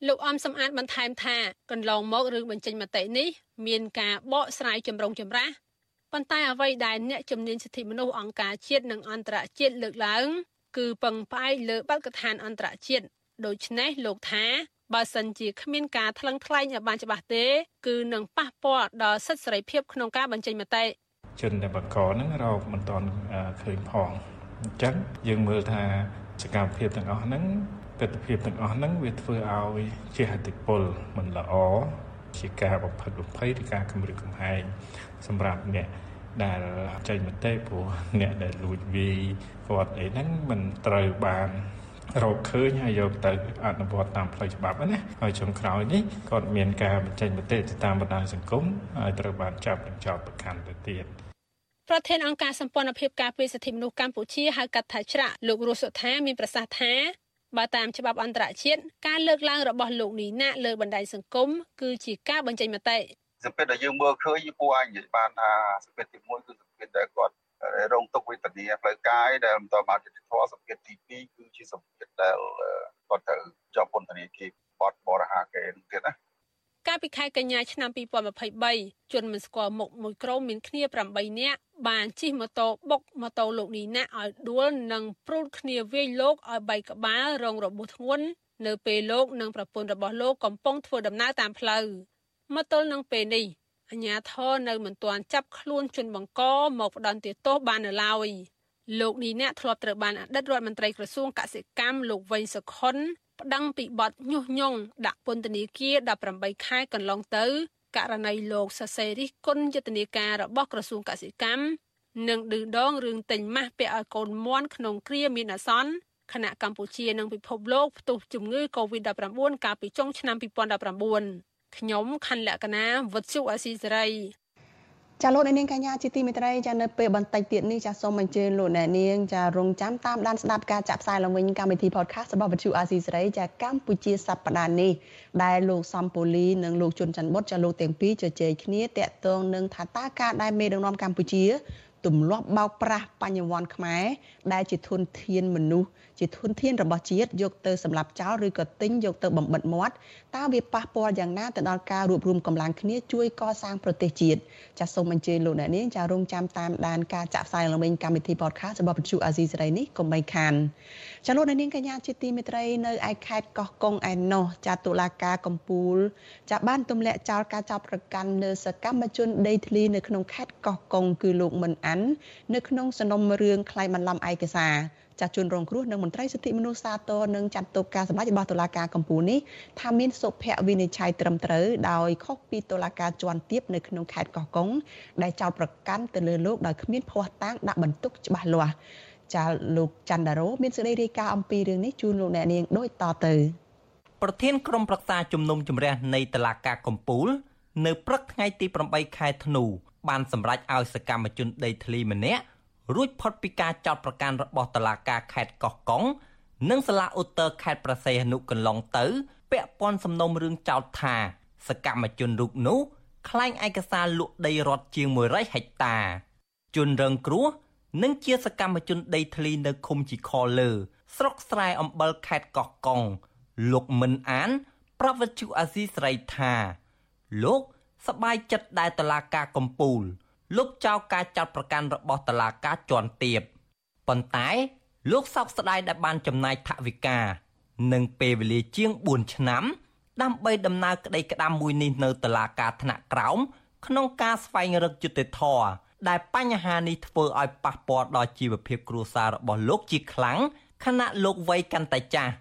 លោកអំសំអាតបន្ថែមថាកន្លងមករឿងបញ្ចេញមតិនេះមានការបកស្រាយចម្រុងចម្រាស់ប៉ុន្តែអ្វីដែលអ្នកជំនាញសិទ្ធិមនុស្សអង្គការជាតិនិងអន្តរជាតិលើកឡើង គឺពឹងផ្អែកលើបទកថាអន្តរជាតិដូច្នេះលោកថាបើសិនជាគ្មានការថ្លឹងថ្លែងឲ្យបានច្បាស់ទេ គឺនឹងប៉ះពាល់ដល់សិទ្ធិសេរីភាពក្នុងការបញ្ចេញមតិជនដែលបកកហ្នឹងរកមិនទាន់ឃើញផងអញ្ចឹងយើងមើលថាសកម្មភាពទាំងអស់ហ្នឹង ទស្សនវិជ្ជាទាំងអស់ហ្នឹងវាធ្វើឲ្យជាហតិពលមិនល្អជាការបំផិតបំភ័យឬការគំរាមកំហែងសម្រាប់អ្នកដែលចេញមតិព្រោះអ្នកដែលលួចវាយគាត់អីហ្នឹងមិនត្រូវបានរកឃើញហើយយកទៅអនុវត្តតាមផ្លូវច្បាប់ណាហើយចុងក្រោយនេះគាត់មានការបញ្ចេញមតិទៅតាមបណ្ដាញសង្គមហើយត្រូវបានចាប់និងចោទប្រកាន់ទៅទៀតប្រធានអង្គការសម្ព័ន្ធភាពការពារសិទ្ធិមនុស្សកម្ពុជាហៅកាត់ថាច្រាក់លោករស់សុថាមានប្រសាសន៍ថា បើតាមច្បាប់អន្តរជាតិការលើកឡើងរបស់លោកនីណាលើបណ្ដាញសង្គមគឺជាការបញ្ចេញមតិសម្ពាធដែលយើងមើលឃើញគួរឲ្យនិយាយបានថាសម្ពាធទី1គឺសម្ពាធដែលគាត់រងទុក្ខវេទនាផ្លូវកាយដែលបន្តមកជាធម៌សម្ពាធទី2គឺជាសម្ពាធដែលគាត់ត្រូវជាប់ពន្ធនាគារបត់បរិហាកេរទៀតណា កាលពីខែកញ្ញាឆ្នាំ2023ជនមិនស្គាល់មុខមួយក្រុមមានគ្នា8នាក់បានជិះម៉ូតូបុកម៉ូតូលោកនីណាឲ្យដួលនិងព្រួតគ្នាវាយលោកឲ្យបែកក្បាលរងរបួសធ្ងន់នៅពេលលោកនិងប្រពន្ធរបស់លោកកំពុងធ្វើដំណើរតាមផ្លូវមកទល់នឹងពេលនេះអាជ្ញាធរនៅមិនទាន់ចាប់ខ្លួនជនបង្កមកផ្ដន្ទាទោសបាននៅឡើយលោកនេះអ្នកធ្លាប់ត្រូវបានអតីតរដ្ឋមន្ត្រីក្រសួងកសិកម្មលោកវែងសុខុន ប្តឹងពីបទញុះញង់ដាក់ពន្ធនាគារ18ខែកន្លងទៅករណីលោកសសេរិះគុណយុទ្ធនាការរបស់ក្រសួងកសិកម្មនិងឌឺដងរឿងទិញម៉ាស់ពាក់ឲ្យកូនមន់ក្នុងគ្រាមានអាសន្នខណៈកម្ពុជានិងពិភពលោកផ្ទុះជំងឺ Covid-19 កាលពីចុងឆ្នាំ2019ខ្ញុំខណ្ឌលក្ខណាវុទ្ធុអាស៊ីសេរី ចាលោកអ្នកនាងកញ្ញាជាទីមេត្រីចានៅពេលបន្តិចទៀតនេះចាសូមអញ្ជើញលោកអ្នកនាងចារងចាំតាមដានស្ដាប់ការចាក់ផ្សាយឡើងវិញកម្មវិធី podcast របស់វិទ្យុអាស៊ីសេរីចាកម្ពុជាសប្តាហ៍នេះដែលលោកសំពូលីនិងលោកជុនច័ន្ទបុតចាលោកទាំងពីរជជែកគ្នាតាក់ទងនឹងថាតើការដែលមេដឹកនាំកម្ពុជាទម្លាប់បោកប្រាស់បញ្ញវន្តខ្មែរដែលជាធនធានមនុស្សជាធនធានរបស់ជាតិយកទៅសម្លាប់ចោលឬក៏ទិញយកទៅបំបិតមាត់តើវាប៉ះពាល់យ៉ាងណាទៅដល់ការរួបរวมកម្លាំងគ្នាជួយកសាងប្រទេសជាតិចាសសូមអញ្ជើញលោកអ្នកនាងចារងចាំតាមដានការចាក់ផ្សាយឡើងវិញកម្មវិធី podcast របស់វិទ្យុអាស៊ីសេរីនេះកុំបីខានចាលោកអ្នកនាងកញ្ញាជាទីមេត្រីនៅឯខេត្តកោះកុងឯណោះចាតុលាការកំពូលចាបានទម្លាក់ចោលការចាប់ប្រកាន់នៅសកម្មជនដីធ្លីនៅក្នុងខេត្តកោះកុងគឺលោកមិនអាន់នៅក្នុងសំណុំរឿងខ្លែងបន្លំឯកសារ ចាស់ជនរងគ្រោះនិងមន្ត្រីសិទ្ធិមនុស្សសាទរនឹងចាត់ទុកការសម្ដែងរបស់តុលាការកំពូលនេះថាមានសុភវិនិច្ឆ័យត្រឹមត្រូវដោយខុសពីតុលាការជាន់ទាបនៅក្នុងខេត្តកោះកុងដែលចោទប្រកាន់ទៅលើលោកដោយគ្មានភ័ស្តុតាងដាក់បន្ទុកច្បាស់លាស់ចាលោកច័ន្ទដារ៉ូមានសេចក្តីរាយការណ៍អំពីរឿងនេះជូនលោកអ្នកនាងដូចតទៅប្រធានក្រុមប្រឹក្សាជំនុំជម្រះនៃតុលាការកំពូល នៅព្រឹកថ្ងៃទី8ខែធ្នូបានសម្រេចឲ្យសកម្មជនដីធ្លីម្នាក់ រួចផុតពីការចោទប្រកាន់របស់តុលាការខេត្តកោះកុងនិងសាលាឧត្តរខេត្តប្រសេះអនុកន្លងទៅ ពាក់ព័ន្ធសំណុំរឿងចោទថាសកម្មជនរូបនោះក្លែងឯកសារលក់ដីរដ្ឋជាង100ហិកតា ជនរងគ្រោះនិងជាសកម្មជនដីធ្លីនៅឃុំជីខលើ ស្រុកស្រែអំបិលខេត្តកោះកុងលោកមិនអាន ប្រវត្តិជអាស៊ីសេរីថា លោកសប្បាយចិត្តដែលតឡាការកំពូល លុបចោលការចាត់ប្រកាន់របស់តឡាការជាន់ទាបប៉ុន្តែលោកសោកស្ដាយដែលបានចំណាយថវិកានិងពេលវេលាជាង4ឆ្នាំ ដើម្បីដំណើរក្តីក្តាំមួយនេះនៅតុលាការថ្នាក់ក្រោមក្នុងការស្វែងរកយុត្តិធម៌ដែលបញ្ហានេះធ្វើឲ្យប៉ះពាល់ដល់ជីវភាពគ្រួសាររបស់លោកជាខ្លាំងខណៈលោកវ័យកាន់តែចាស់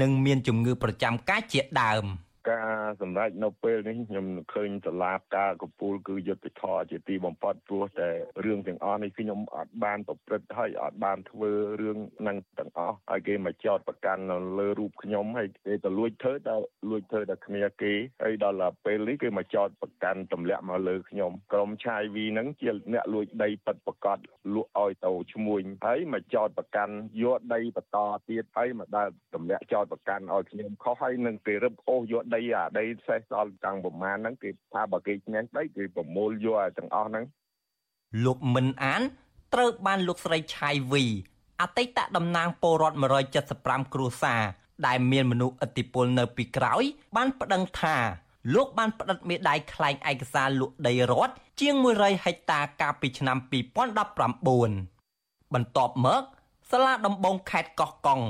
និងមានជំងឺប្រចាំកាយជាដើម។ ការសម្រេចនៅពេលនេះខ្ញុំឃើញតឡាការកំពូលគឺយុទ្ធធរជាទីបំផុតព្រោះតែរឿងទាំងអស់នេះខ្ញុំអត់បានប្រព្រឹត្តហើយអត់បានធ្វើរឿងនឹងទាំងអស់ហើយគេមកចោតប្រកាន់នៅលើរូបខ្ញុំហើយគេទៅលួចធ្វើដល់លួចធ្វើដល់គ្នាគេហើយដល់ពេលនេះគេមកចោតប្រកាន់ទម្លាក់មកលើខ្ញុំក្រុមឆាយវីហ្នឹងជាអ្នកលួចដីប៉ិតប្រកាសលក់ឲ្យទៅឈ្មួញហើយមកចោតប្រកាន់យកដីបន្តទៀតហើយមកដល់ទម្លាក់ចោតប្រកាន់ឲ្យខ្ញុំខុសហើយនឹងគេរឹបអូសយកដីអាដីសេះសល់តាំងប្រមាណហ្នឹងគេថាបើគេឈ្នះដីគេប្រមូលយកឲ្យទាំងអស់ហ្នឹងលោកមិនអាន ត្រូវបានលោកស្រីឆៃវីអតីតតំណាងពលរដ្ឋ175គ្រួសារដែលមានមនុស្សឥទ្ធិពលនៅពីក្រោយ បានប្តឹងថាលោកបានផ្តិតមេដាយខ្លែងឯកសារលក់ដីរដ្ឋជាង100ហិកតាកាលពីឆ្នាំ2019បន្ទាប់មកសាលាដំបងខេត្តកោះកុង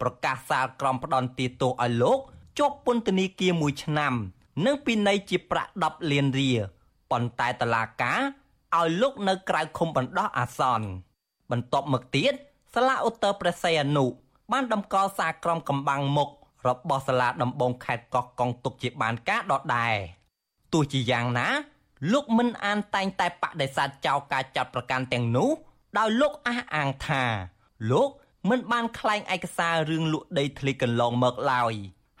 ប្រកាសសាលក្រមផ្ដន់ទាទោសឲ្យលោក ជាប់ពន្ធនាគារ1ឆ្នាំ និងពិន័យជាប្រាក់10លានរៀលប៉ុន្តែតឡាកាឲ្យលោកនៅក្រៅឃុំបណ្ដោះអាសន្នបន្ទាប់មកទៀតសាលាឧត្តរព្រះសីហនុបានដំកល់សារក្រមកំបាំងមុខរបស់សាលាដំបងខេត្តកោះកុងទុកជាបានការដដែលទោះជាយ៉ាងណា លោកមិនអានតែងតែបដិសេធចោលការចាត់ប្រកាន់ទាំងនោះ ដោយលោកអះអាងថា លោកមិនបានក្លែងឯកសាររឿងលក់ដីធ្លីកន្លងមកឡើយ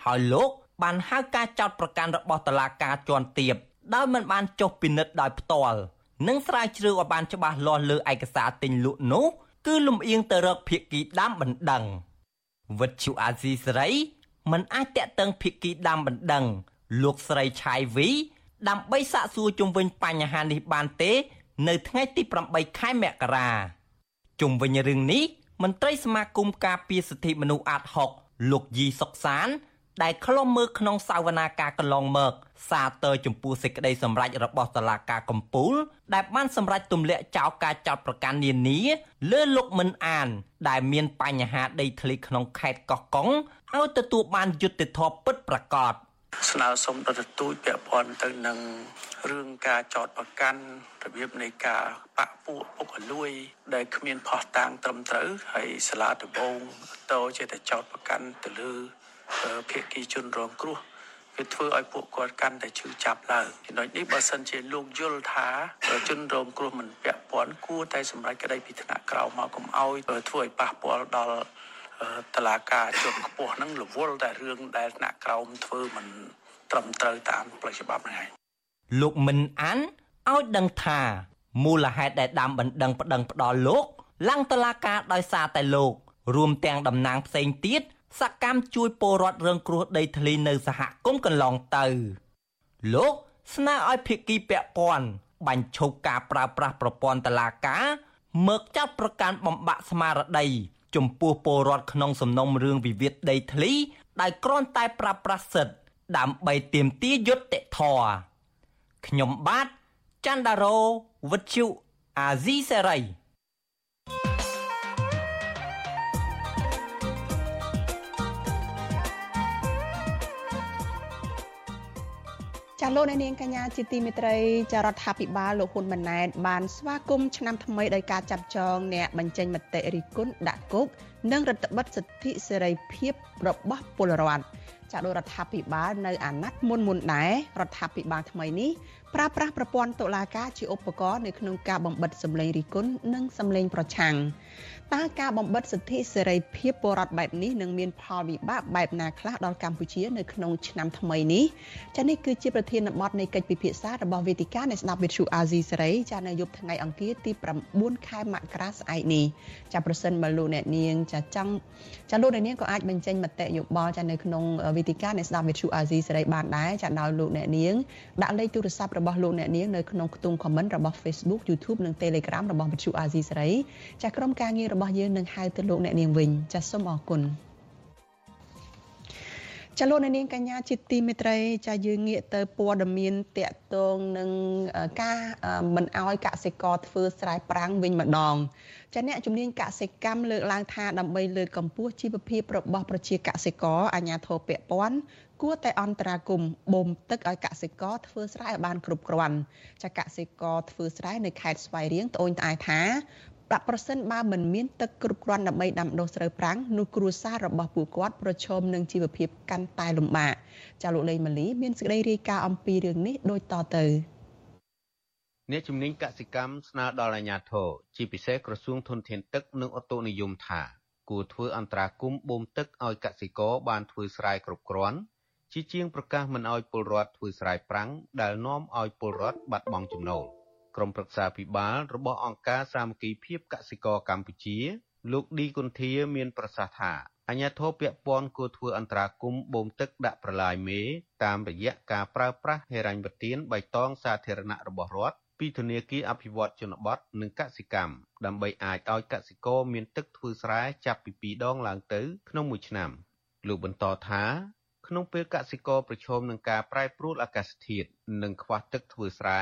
ហើយលោកបានហៅការចោទប្រកាន់របស់តុលាការជាន់ទាបដោយមិនបានចុះពិនិត្យដោយផ្ទាល់និងស្រាវជ្រាវឲ្យបានច្បាស់លាស់លើឯកសារទិញលក់នោះគឺលំអៀងទៅរកភៀកគីដាំបណ្ដឹងវិទ្យុអាស៊ីសេរីមិនអាចតាក់ទងភៀកគីដាំបណ្ដឹង លោកស្រីឆៃវីដើម្បីសាកសួរជុំវិញបញ្ហានេះបានទេ នៅថ្ងៃទី8ខែមករាជុំវិញរឿងនេះមន្ត្រីសមាគមការពារសិទ្ធិមនុស្សអាត6លោកយីសុកសាន ដែលខ្លុំមើលក្នុងសាវនាការកន្លងមកសាទរចំពោះសេចក្តីសម្រេចរបស់តុលាការកំពូល ដែលបានសម្រេចទម្លាក់ចោលការចោទប្រកាន់នានាលើលោកមិនអាន ដែលមានបញ្ហាដីធ្លីក្នុងខេត្តកោះកុងឲ្យទទួលបានយុត្តិធម៌ពិតប្រាកដស្នើសុំដល់ទទូចពាក់ព័ន្ធទៅនឹងរឿងការចោតប្រកាន់របៀបនៃការបាក់ពួកពុកលួយ ដែលគ្មានផោះតាំងត្រឹមត្រូវហើយសាលាដំបងតោជាតែចោតប្រកាន់ទៅលើ ភាគីជនរងគ្រោះវាធ្វើឲ្យពួកគាត់កាន់តែឈឺចាប់ឡើងចំណុចនេះបើសិនជាលោកយល់ថាជនរងគ្រោះមិនពាក់ព័ន្ធគួរតែសម្រេចក្តីពីថ្នាក់ក្រោមមកកុំឲ្យធ្វើឲ្យប៉ះពាល់ដល់តឡាការជាន់ខ្ពស់ហ្នឹងរវល់តែរឿងដែលថ្នាក់ក្រោមធ្វើមិនត្រឹមត្រូវតាមផ្លូវច្បាប់ហ្នឹងឯងលោកមិនអានឲ្យដឹងថាមូលហេតុដែលដាំបណ្ដឹងប្តឹងផ្ដាល់លោកឡើងតឡាការដោយសារតែលោក រួមទាំងតំណាងផ្សេងទៀត សកម្មជួយពលរដ្ឋរងគ្រោះដីធ្លីនៅសហគមន៍កន្លងទៅ លោកស្នើឲ្យភាគីពាក់ព័ន្ធបញ្ឈប់ការប្រើប្រាស់ប្រព័ន្ធតឡាការមើកចាត់ប្រកាន់បំបាក់ស្មារតីចំពោះពលរដ្ឋក្នុងសំណុំរឿងវិវាទដីធ្លីដែលគ្រាន់តែប្រើប្រាស់សិទ្ធិដើម្បីទាមទារយុត្តិធម៌ខ្ញុំបាទច័ន្ទដារោវិទ្យុអាស៊ីសេរី លោកអ្នកនាងកញ្ញាជាទីមេត្រីចារដ្ឋាភិបាលលោកហ៊ុនម៉ាណែតបានស្វាគមន៍ឆ្នាំថ្មីដោយការចាប់ចងអ្នកបញ្ចេញមតិរិះគន់ដាក់គុកនិងរដ្ឋបិទសិទ្ធិសេរីភាពរបស់ពលរដ្ឋចាដោយរដ្ឋាភិបាលនៅអាណត្តិមុនមុនដែររដ្ឋាភិបាលថ្មីនេះប្រើប្រាស់ប្រព័ន្ធតុលាការជាឧបករណ៍នៅក្នុងការបំបិតសម្លេងរិះគន់និងសម្លេងប្រឆាំង តើការបំបិតសិទ្ធិសេរីភាពពលរដ្ឋបែបនេះនឹងមានផលវិបាកបែបណាខ្លះដល់កម្ពុជានៅក្នុងឆ្នាំថ្មីនេះចានេះគឺជាប្រធានបទនៃកិច្ចពិភាក្សារបស់វេទិកានៃស្ដាប់វិទ្យុអាស៊ីសេរីចានៅយប់ថ្ងៃអង្គារទី9ខែមករាស្អែកនេះចាប្រសិនបើលោកអ្នកនាងចាចង់ចាលោកអ្នកនាងក៏អាចបញ្ចេញមតិយោបល់ចានៅក្នុងវេទិកានៃស្ដាប់វិទ្យុអាស៊ីសេរីបានដែរចាដោយលោកអ្នកនាងដាក់លេខទូរស័ព្ទរបស់លោកអ្នកនាងនៅក្នុងខ្ទង់ comment របស់ Facebook YouTube និង Telegram របស់វិទ្យុអាស៊ីសេរីចាក្រុមការងាររបស់យើងនឹងហៅទៅលោកអ្នកនាងវិញចាសសូមអរគុណចលនានាងកញ្ញាជាទីមេត្រីចាយើងងាកទៅព័ត៌មានតកតងនឹងការមិនអោយកសិករធ្វើស្រែប្រាំងវិញម្ដងចាអ្នកជំនាញកសិកម្មលើកឡើងថាដើម្បីលើកកម្ពស់ជីវភាពរបស់ប្រជាកសិករអាជ្ញាធរពាក់ព័ន្ធគួរតែអន្តរាគមបូមទឹកឲ្យកសិករធ្វើស្រែឲ្យបានគ្រប់គ្រាន់ចាកសិករធ្វើស្រែនៅខេត្តស្វាយរៀងត្អូញត្អែថា ប្រាក់ប្រសិនបើមិនមានទឹកគ្រប់គ្រាន់ដើម្បីដាំដុះស្រូវប្រាំងនោះគ្រួសាររបស់ពួកគាត់ប្រឈមនឹងជីវភាពកាន់តែលំបាកចាលោកលេងម៉ាលីមានសេចក្តីរាយការណ៍អំពីរឿងនេះដូចតទៅអ្នកជំនាញកសិកម្មស្នើដល់អាជ្ញាធរជាពិសេសក្រសួងធនធានទឹកនិងអូតូនិយមថាគួរធ្វើអន្តរាគមន៍បូមទឹកឲ្យកសិករបានធ្វើស្រែគ្រប់គ្រាន់ជាជាងប្រកាសមិនឲ្យពលរដ្ឋធ្វើស្រែប្រាំងដែលនាំឲ្យពលរដ្ឋបាត់បង់ចំណូល។ ក្រុមប្រឹក្សាភិបាលរបស់អង្គការសាមគ្គីភាពកសិករកម្ពុជា លោកឌីគុន្ធាមានប្រសាសន៍ថាអញ្ញាធិបពាក់ព័ន្ធគួរធ្វើអន្តរាគមន៍បូមទឹកដាក់ប្រឡាយមេតាមរយៈការប្រើប្រាស់ហិរញ្ញប្បទានបៃតងសាធារណៈរបស់រដ្ឋពីធនាគារអភិវឌ្ឍជនបទនិងកសិកម្មដើម្បីអាចឲ្យកសិករមានទឹកធ្វើស្រែចាប់ពី2ដងឡើងទៅក្នុងមួយឆ្នាំលោកបន្តថាក្នុងពេលកសិករប្រឈមនឹងការប្រែប្រួលអាកាសធាតុនិងខ្វះទឹកធ្វើស្រែ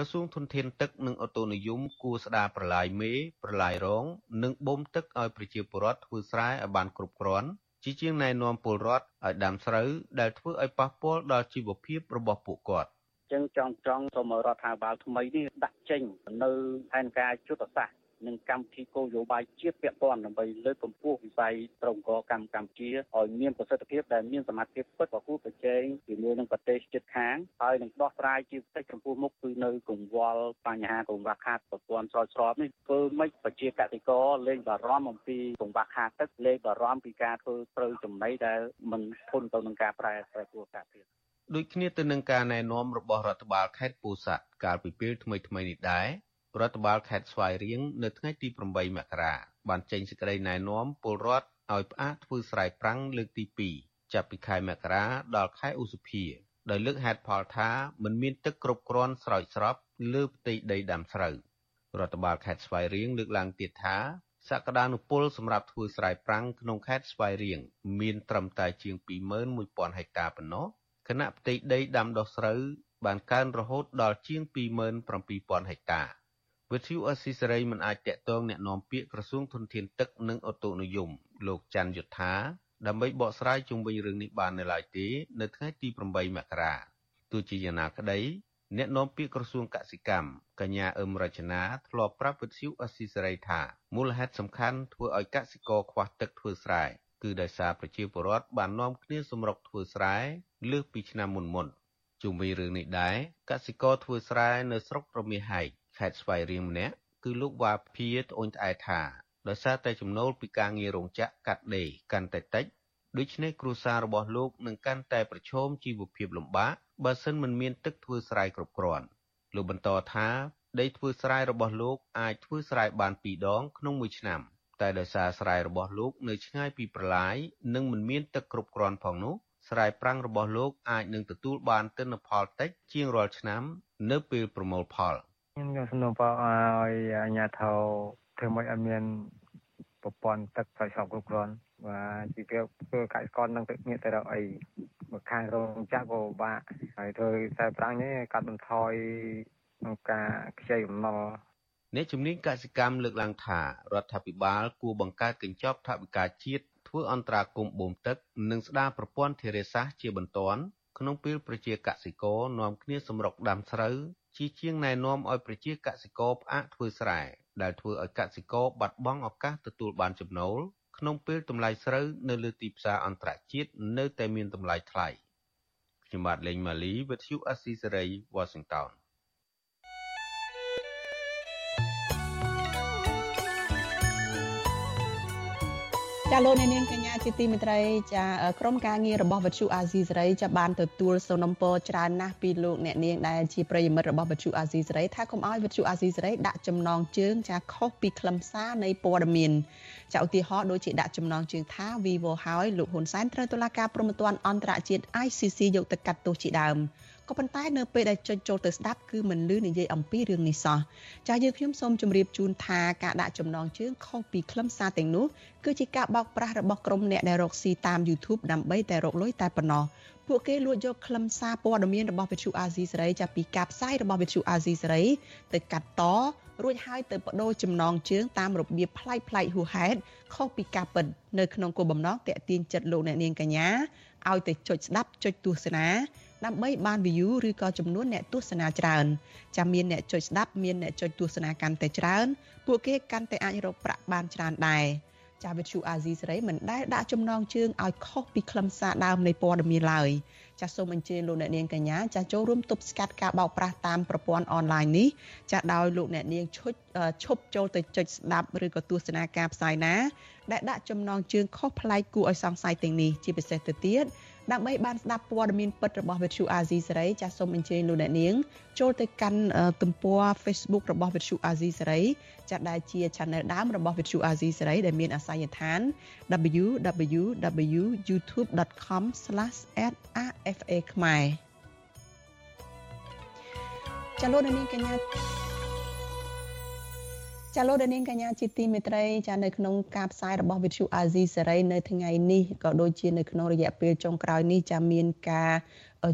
ក្រសួងធនធានទឹកនិងអូតូនិយមគួរស្ដារប្រឡាយមេ ប្រឡាយរង និងបូមទឹកឲ្យប្រជាពលរដ្ឋធ្វើស្រែឲ្យបានគ្រប់គ្រាន់ជាជាងណែនាំពលរដ្ឋឲ្យដាំស្រូវដែលធ្វើឲ្យប៉ះពាល់ដល់ជីវភាពរបស់ពួកគាត់ចឹងចង់ចង់សូមរដ្ឋាភិបាលថ្មីនេះដាក់ចេញនៅផែនការយុទ្ធសាស្ត្រ និងកម្មវិធីគោលនយោបាយជាតិពាក់ព័ន្ធដើម្បីលើកកម្ពស់វិស័យត្រង់កកម្មកម្ពុជាឲ្យមានប្រសិទ្ធភាពដែលមានសមត្ថភាពពិតប្រកួតប្រជែងជាមួយនឹងប្រទេសជិតខាងហើយនឹងដោះស្រាយជាពិសេសចំពោះមុខគឺនៅកង្វល់បញ្ហាកង្វះខាតប្រព័ន្ធស្រោចស្រពនេះធ្វើម៉េចប្រជាកសិករលែងបារម្ភអំពីកង្វះខាតទឹកលែងបារម្ភពីការធ្វើត្រូវចំណីដែលមិនធន់ទៅនឹងការប្រែប្រែប្រួលអាកាសធាតុដូចគ្នាទៅនឹងការណែនាំរបស់រដ្ឋបាលខេត្តពោធិ៍សាត់កាលពីពេលថ្មីៗនេះដែរ រដ្ឋបាលខេត្តស្វាយរៀងនៅថ្ងៃទី8មករាបានចេញសេចក្តីណែនាំពលរដ្ឋឲ្យផ្អាកធ្វើស្រែប្រាំងលើកទី2ចាប់ពីខែមករាដល់ខែឧសភាដោយលើកហេតុផលថាមិនមានទឹកគ្រប់គ្រាន់ស្រោចស្រពលើផ្ទៃដីដាំស្រូវរដ្ឋបាលខេត្តស្វាយរៀងលើកឡើងទៀតថាសក្តានុពលសម្រាប់ធ្វើស្រែប្រាំងក្នុងខេត្តស្វាយរៀងមានត្រឹមតែជាង21000ហិកតាប៉ុណ្ណោះខណៈផ្ទៃដីដាំដុះស្រូវបានកើនរហូតដល់ជាង27000ហិកតា វិទ្យុអស៊ីសេរីមិនអាចតាក់ទងแนะនាំពាក្យក្រសួងធនធានទឹកនិងអូតូនិយមលោកច័ន្ទយុធា ដើម្បីបកស្រាយជុំវិញរឿងនេះបាននៅឡើយទេនៅថ្ងៃទី8មករាទោះជាយ៉ាងណាក្តីអ្នកនាំពាក្យក្រសួងកសិកម្មកញ្ញាអឹមរចនាធ្លាប់ប្រាប់វិទ្យុអស៊ីសេរីថាមូលហេតុសំខាន់ធ្វើឲ្យកសិករខ្វះទឹកធ្វើស្រែគឺដោយសារប្រជាពលរដ្ឋបាននាំគ្នាសម្រុកធ្វើស្រែលើសពីឆ្នាំមុនមុនជុំវិញរឿងនេះដែរកសិករធ្វើស្រែនៅស្រុករមាសហែក ខេត្តស្វាយរៀងម្នាក់គឺលោកវ៉ាភាត្អូនត្អែថាដោយសារតែចំណូលពីការងាររោងចក្រកាត់ដេរកាន់តែតិចដូច្នេះគ្រួសាររបស់លោកនឹងកាន់តែប្រឈមជីវភាពលំបាកបើសិនមិនមានទឹកធ្វើស្រែគ្រប់គ្រាន់លោកបន្តថាដីធ្វើស្រែរបស់លោកអាចធ្វើស្រែបាន2ដងក្នុងមួយឆ្នាំតែដោយសារស្រែរបស់លោកនៅឆ្ងាយពីប្រឡាយនិងមិនមានទឹកគ្រប់គ្រាន់ផងនោះស្រែប្រាំងរបស់លោកអាចនឹងទទួលបានទិន្នផលតិចជាងរាល់ឆ្នាំនៅពេលប្រមូលផល ខ្ញុំខ្ញុំសំណូមពរឲ្យអាជ្ញាធរធ្វើម៉េចឲ្យមានប្រព័ន្ធទឹកស្រោចស្រពគ្រប់គ្រាន់បាទជាគេធ្វើកសិករនឹងទឹកមានតែរកអីមកខាងរោងចក្រក៏ពិបាកហើយធ្វើខ្សែប្រាំងនេះកាត់បន្ថយក្នុងការខ្ចីបំណុលអ្នកជំនាញកសិកម្មលើកឡើងថារដ្ឋាភិបាលគួរបង្កើតកញ្ចប់ថវិកាជាតិធ្វើអន្តរាគមន៍បូមទឹក និងស្ដារប្រព័ន្ធធារាសាស្ត្រជាបន្ទាន់ ក្នុងពេលប្រជាកសិករនាំគ្នាសម្រុកដាំស្រូវជាជាងណែនាំឲ្យប្រជាកសិករផ្អាកធ្វើស្រែដែលធ្វើឲ្យកសិករបាត់បង់ឱកាសទទួលបានចំណូលក្នុងពេលតម្លៃស្រូវនៅលើទីផ្សារអន្តរជាតិនៅតែមានតម្លៃថ្លៃខ្ញុំបាទលេងម៉ាលីវិទ្យុអស៊ីសេរី Washington ចាលោកអ្នកនាងកញ្ញាជាទីមេត្រីចាក្រុមការងាររបស់វិទ្យុអាស៊ីសេរីចាបានទទួលសំណូមពរច្រើនណាស់ពីលោកអ្នកនាងដែលជាប្រិយមិត្តរបស់វិទ្យុអាស៊ីសេរីថាកុំឲ្យវិទ្យុអាស៊ីសេរីដាក់ចំណងជើងចាខុសពីខ្លឹមសារនៃព័ត៌មានចាឧទាហរណ៍ដូចជាដាក់ចំណងជើងថា Vivo ហើយលោកហ៊ុនសែនត្រូវតុលាការព្រហ្មទណ្ឌអន្តរជាតិ ICC យកទៅកាត់ទោសជាដើម ក៏ប៉ុន្តែនៅពេលដែលចុចចូលទៅស្ដាប់គឺមិនលឺនិយាយអំពីរឿងនេះសោះចាស់យើងខ្ញុំសូមជម្រាបជូនថាការដាក់ចំណងជើងខុសពីខ្លឹមសារទាំងនោះគឺជាការបោកប្រាស់របស់ក្រុមអ្នកដែលរកស៊ីតាម YouTube ដើម្បីតែរកលុយតែប៉ុណ្ណោះពួកគេលួចយកខ្លឹមសារព័ត៌មានរបស់វិទ្យុអាស៊ីសេរីចាប់ពីការផ្សាយរបស់វិទ្យុអាស៊ីសេរីទៅកាត់តរួចហើយទៅបដូរចំណងជើងតាមរបៀបប្លែកប្លែកហួសហេតុខុសពីការពិតនៅក្នុងគោលបំណងតាក់ទាញចិត្តលោកអ្នកនាងកញ្ញា ឲ្យទៅចុចស្ដាប់ចុចទស្សនាដើម្បីបាន view ឬក៏ចំនួនអ្នកទស្សនាច្រើនចាំមានអ្នកចុចស្ដាប់មានអ្នកចុចទស្សនាកាន់តែច្រើន ពួកគេកាន់តែអាចរកប្រាក់បានច្រើនដែរចាវិទ្យុអាស៊ីសេរីមិនដែលដាក់ចំណងជើងឲ្យខុសពីខ្លឹមសារដើមនៃព័ត៌មានឡើយចាសសូមអញ្ជើញលោកអ្នកនាងកញ្ញាចាសចូលរួមទប់ស្កាត់ការបោកប្រាស់តាមប្រព័ន្ធអនឡាញនេះចាសដោយលោកអ្នកនាងឈុចឈប់ចូលទៅចុចស្ដាប់ឬក៏ទស្សនាការផ្សាយណា ដែលដាក់ចំណងជើងខុសប្លែកគួរឲ្យសង្ស័យទាំងនេះជាពិសេសទៅទៀតដើម្បីបានស្ដាប់ព័ត៌មានពិតរបស់វិទ្យុអាស៊ីសេរីចាសសូមអញ្ជើញលោកអ្នកនាង ចូលទៅកាន់ទំព័រ Facebook របស់វិទ្យុអាស៊ីសេរីចាសដែលជា Channel ដើមរបស់វិទ្យុអាស៊ីសេរីដែលមានអាសយដ្ឋាន www.youtube.com/rfa ខ្មែរចាលោកនាងកញ្ញា ចាលោកនាងកញ្ញាជាទីមេត្រីចានៅក្នុងការផ្សាយរបស់វិទ្យុអាស៊ីសេរីនៅថ្ងៃនេះក៏ដូចជានៅក្នុងរយៈពេលចុងក្រោយនេះចាមានការ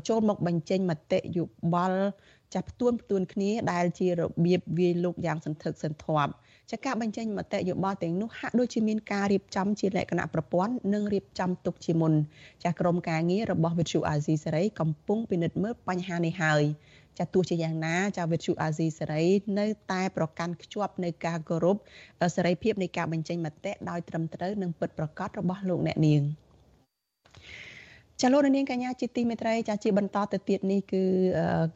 ចូលមកបញ្ចេញមតិយោបល់ចាផ្ទួនផ្ទួនគ្នាដែលជារបៀបវាយលុកយ៉ាងសន្ធឹកសន្ធាប់ចាការបញ្ចេញមតិយោបល់ទាំងនោះហាក់ដូចជាមានការរៀបចំជាលក្ខណៈប្រព័ន្ធនិងរៀបចំទុកជាមុនចាក្រុមការងាររបស់វិទ្យុអាស៊ីសេរីកំពុងពិនិត្យមើលបញ្ហានេះហើយ ចាទោះជាយ៉ាងណាចាវិទ្យុអាស៊ីសេរីនៅតែប្រកាន់ខ្ជាប់នៅការគោរពសេរីភាពនៃការបញ្ចេញមតិដោយត្រឹមត្រូវនិងពិតប្រាកដរបស់លោកអ្នកនាងចាលោកនាងកញ្ញាជាទីមេត្រីចាជាបន្តទៅទៀតនេះគឺ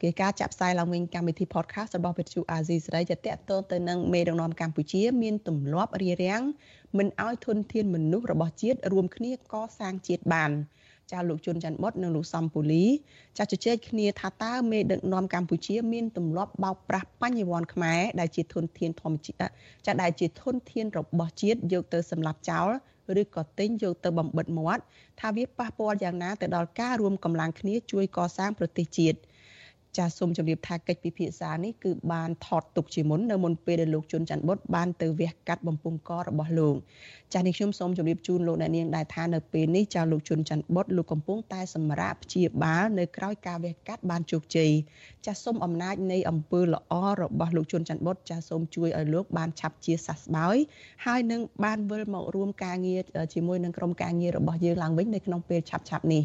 គេការចាក់ផ្សាយឡើងវិញកម្មវិធី podcast របស់វិទ្យុអាស៊ីសេរីចាតកតទៅនឹងមេដឹកនាំកម្ពុជា មានទម្លាប់រារាំងមិនឲ្យធនធានមនុស្សរបស់ជាតិរួមគ្នាកសាងជាតិបាន ចាលោកជុនច័ន្ទបុតនិងលោកសំពូលីចាជជែកគ្នាថាតើមេដឹកនាំកម្ពុជាមានទម្លាប់បោកប្រាស់បញ្ញវន្តខ្មែរដែលជាធនធានធម្មជាតិចាដែលជាធនធានរបស់ជាតិយកទៅសម្លាប់ចោលឬក៏ទិញយកទៅបំបិតមាត់ថាវាប៉ះពាល់យ៉ាងណាទៅដល់ការរួមកម្លាំងគ្នាជួយកសាងប្រទេសជាតិ ចាសសូមជម្រាបថាកិច្ចពិភាក្សានេះគឺបានថតទុកជាមុននៅមុនពេលដែលលោកជុនច័ន្ទបុតបានទៅវះកាត់បំពង់ករបស់លោកចាសនេះខ្ញុំសូមជម្រាបជូនលោកអ្នកនាងដែរថានៅពេលនេះចាសលោកជុនច័ន្ទបុតលោកកំពុងតែសម្រាប់ព្យាបាលនៅក្រៅការវះកាត់បានជោគជ័យចាសសូមអំណាចនៃអំពើល្អរបស់លោកជុនច័ន្ទបុតចាសសូមជួយឲ្យលោកបានឆាប់ជាសះស្បើយហើយនឹងបានវិលមករួមការងារជាមួយនឹងក្រុមការងាររបស់យើងឡើងវិញនៅក្នុងពេលឆាប់ឆាប់នេះ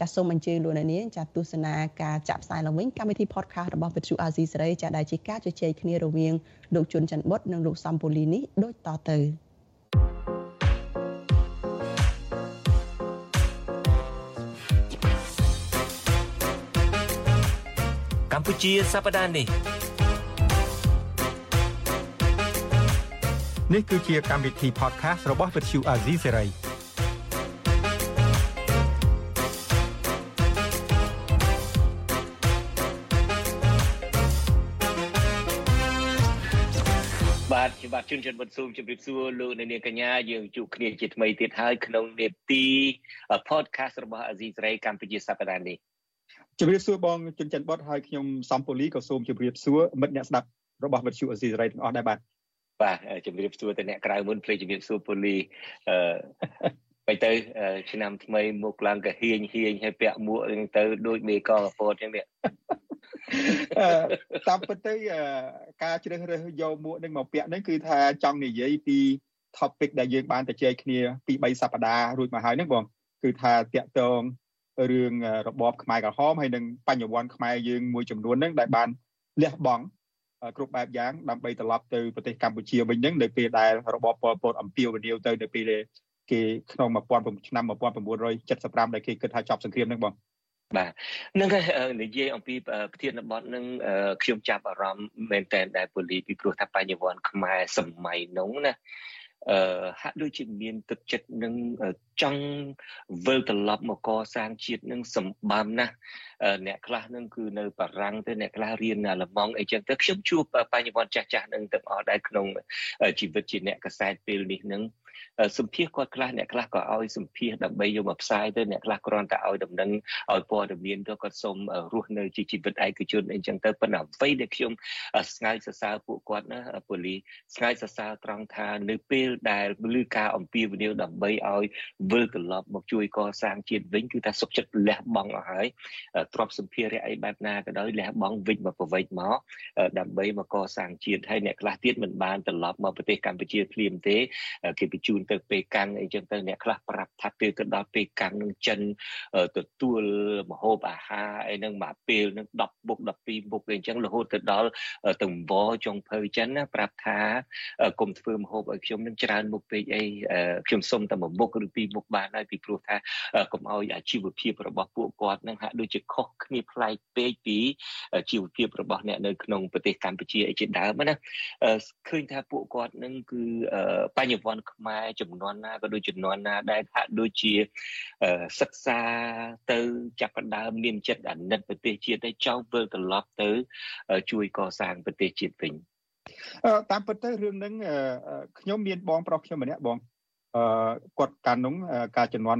ចាសសូមអញ្ជើញលោកអ្នកនាងចាសទស្សនាការចាក់ផ្សាយឡើងវិញកម្មវិធី podcast របស់វិទ្យុអាស៊ីសេរីចាសដែលជាការជជែកគ្នារវាងលោកជុនច័ន្ទបុតនិងលោកសំពូលីនេះដូចតទៅកម្ពុជាសប្តាហ៍នេះនេះគឺជាកម្មវិធី podcast របស់ Vuthu Azizi Serai បាទខ្ញុំបាទជួនច័ន្ទបុតស៊ូមជម្រាបសួរលោកអ្នកនាងកញ្ញាយើងជួបគ្នាជាថ្មីទៀតហើយក្នុងនេតិ podcast របស់ Azizi Serai កម្ពុជាសប្តាហ៍នេះជម្រាបសួរបងជុនច័ន្ទបុតហើយខ្ញុំសំពូលីក៏សូមជម្រាបសួរមិត្តអ្នកស្ដាប់របស់វិទ្យុអេស៊ីសេរីទាំងអស់ដែរបាទបាទជម្រាបសួរទៅអ្នកក្រៅមុនភ្លេចជម្រាបសួរពូលីអឺបែរទៅឆ្នាំថ្មីមកឡើងក៏ហ៊ាញហ៊ាញហើយពាក់មួកហ្នឹងទៅដូចមេកកពតចឹងនេះ តាមពិតទៅការជ្រើសរើសយកមួកនឹងមកពាក់ហ្នឹងគឺថាចង់និយាយពី topic ដែលយើងបានទៅជែកគ្នាពី3សប្តាហ៍រួចមកហើយហ្នឹងបងគឺថាតាក់ទងរឿងរបបខ្មែរក្រហមហើយនឹងបញ្ញវន្តខ្មែរយើងមួយចំនួនហ្នឹងដែលបានលះបង់គ្រប់បែបយ៉ាងដើម្បីត្រឡប់ទៅប្រទេសកម្ពុជាវិញហ្នឹងនៅពេលដែលរបបប៉ុលពតអំពាវនាវទៅនៅពេលគេក្នុង19ឆ្នាំ1975ដែលគេគិតថាចប់សង្គ្រាមហ្នឹងបង បាទនឹងនិយាយអំពីប្រធានបទនឹងខ្ញុំចាប់អារម្មណ៍មែនតើដែលពូលីពីព្រោះថាបញ្ញវន្តខ្មែរសម័យនោះណាអឺហាក់ដូចជាមានទឹកចិត្តនឹងចង់វិលត្រឡប់មកកសាងជាតិនឹងសម្បំណាស់អ្នកខ្លះនឹងគឺនៅបារាំងទៅអ្នកខ្លះរៀនអាល្លឺម៉ង់អីចឹងទៅខ្ញុំជួបបញ្ញវន្តចាស់ចាស់នឹងទាំងអស់ដែរក្នុងជីវិតជាអ្នកកសែតពេលនេះនឹង សម្ភារគាត់ខ្លះអ្នកខ្លះក៏ឲ្យសម្ភារដើម្បីយកមកផ្សាយទៅអ្នកខ្លះគ្រាន់តែឲ្យដំណឹងឲ្យព័ត៌មានទៅគាត់សូមរស់នៅជាជីវិតឯកជនអីចឹងទៅប៉ុន្តែអ្វីដែលខ្ញុំស្ងាយសរសើរពួកគាត់ណាពូលីស្ងាយសរសើរត្រង់ថានៅពេលដែលឮការអំពាវនាវដើម្បីឲ្យវិលត្រឡប់មកជួយកសាងជាតិវិញគឺថាសុខចិត្តលះបង់អស់ហើយទ្រព្យសម្ភារៈអីបែបណាក៏ដោយលះបង់វិញមកប្រវេចមកដើម្បីមកកសាងជាតិហើយអ្នកខ្លះទៀតមិនបានត្រឡប់មកប្រទេសកម្ពុជាភ្លាមទេគេបញ្ជូនទៅពេលកាំងអីចឹងទៅអ្នកខ្លះប្រាប់ថាពេលទៅដល់ពេលកាំងនឹងចិនទទួលម្ហូបអាហារអីហ្នឹងមួយពេលនឹង10មុខ12មុខអីចឹងរហូតទៅដល់តង្វចុងភៅចិនណាប្រាប់ថាគុំធ្វើម្ហូបឲ្យខ្ញុំនឹងច្រើនមុខពេកអីខ្ញុំសុំតែមួយមុខឬពីរមុខបានហើយពីព្រោះថាកុំឲ្យអាជីវភាពរបស់ពួកគាត់នឹងហាក់ដូចជាខុសគ្នាប្លែកពេកពីជីវភាពរបស់អ្នកនៅក្នុងប្រទេសកម្ពុជាអីជាដើមណាឃើញថាពួកគាត់នឹងគឺបញ្ញវន្តខ្មែរចំនួនណាក៏ដូចចំនួនណាដែលហាក់ដូចជាសិក្សាទៅចាប់ផ្ដើមមានចិត្តអាណិតប្រទេសជាតិហើយចង់វិលត្រឡប់ទៅ ជួយកសាងប្រទេសជាតិវិញតាមពិតទៅរឿងហ្នឹងខ្ញុំមានបងប្រុសខ្ញុំម្នាក់បងអឺគាត់កាលនោះការចំនួន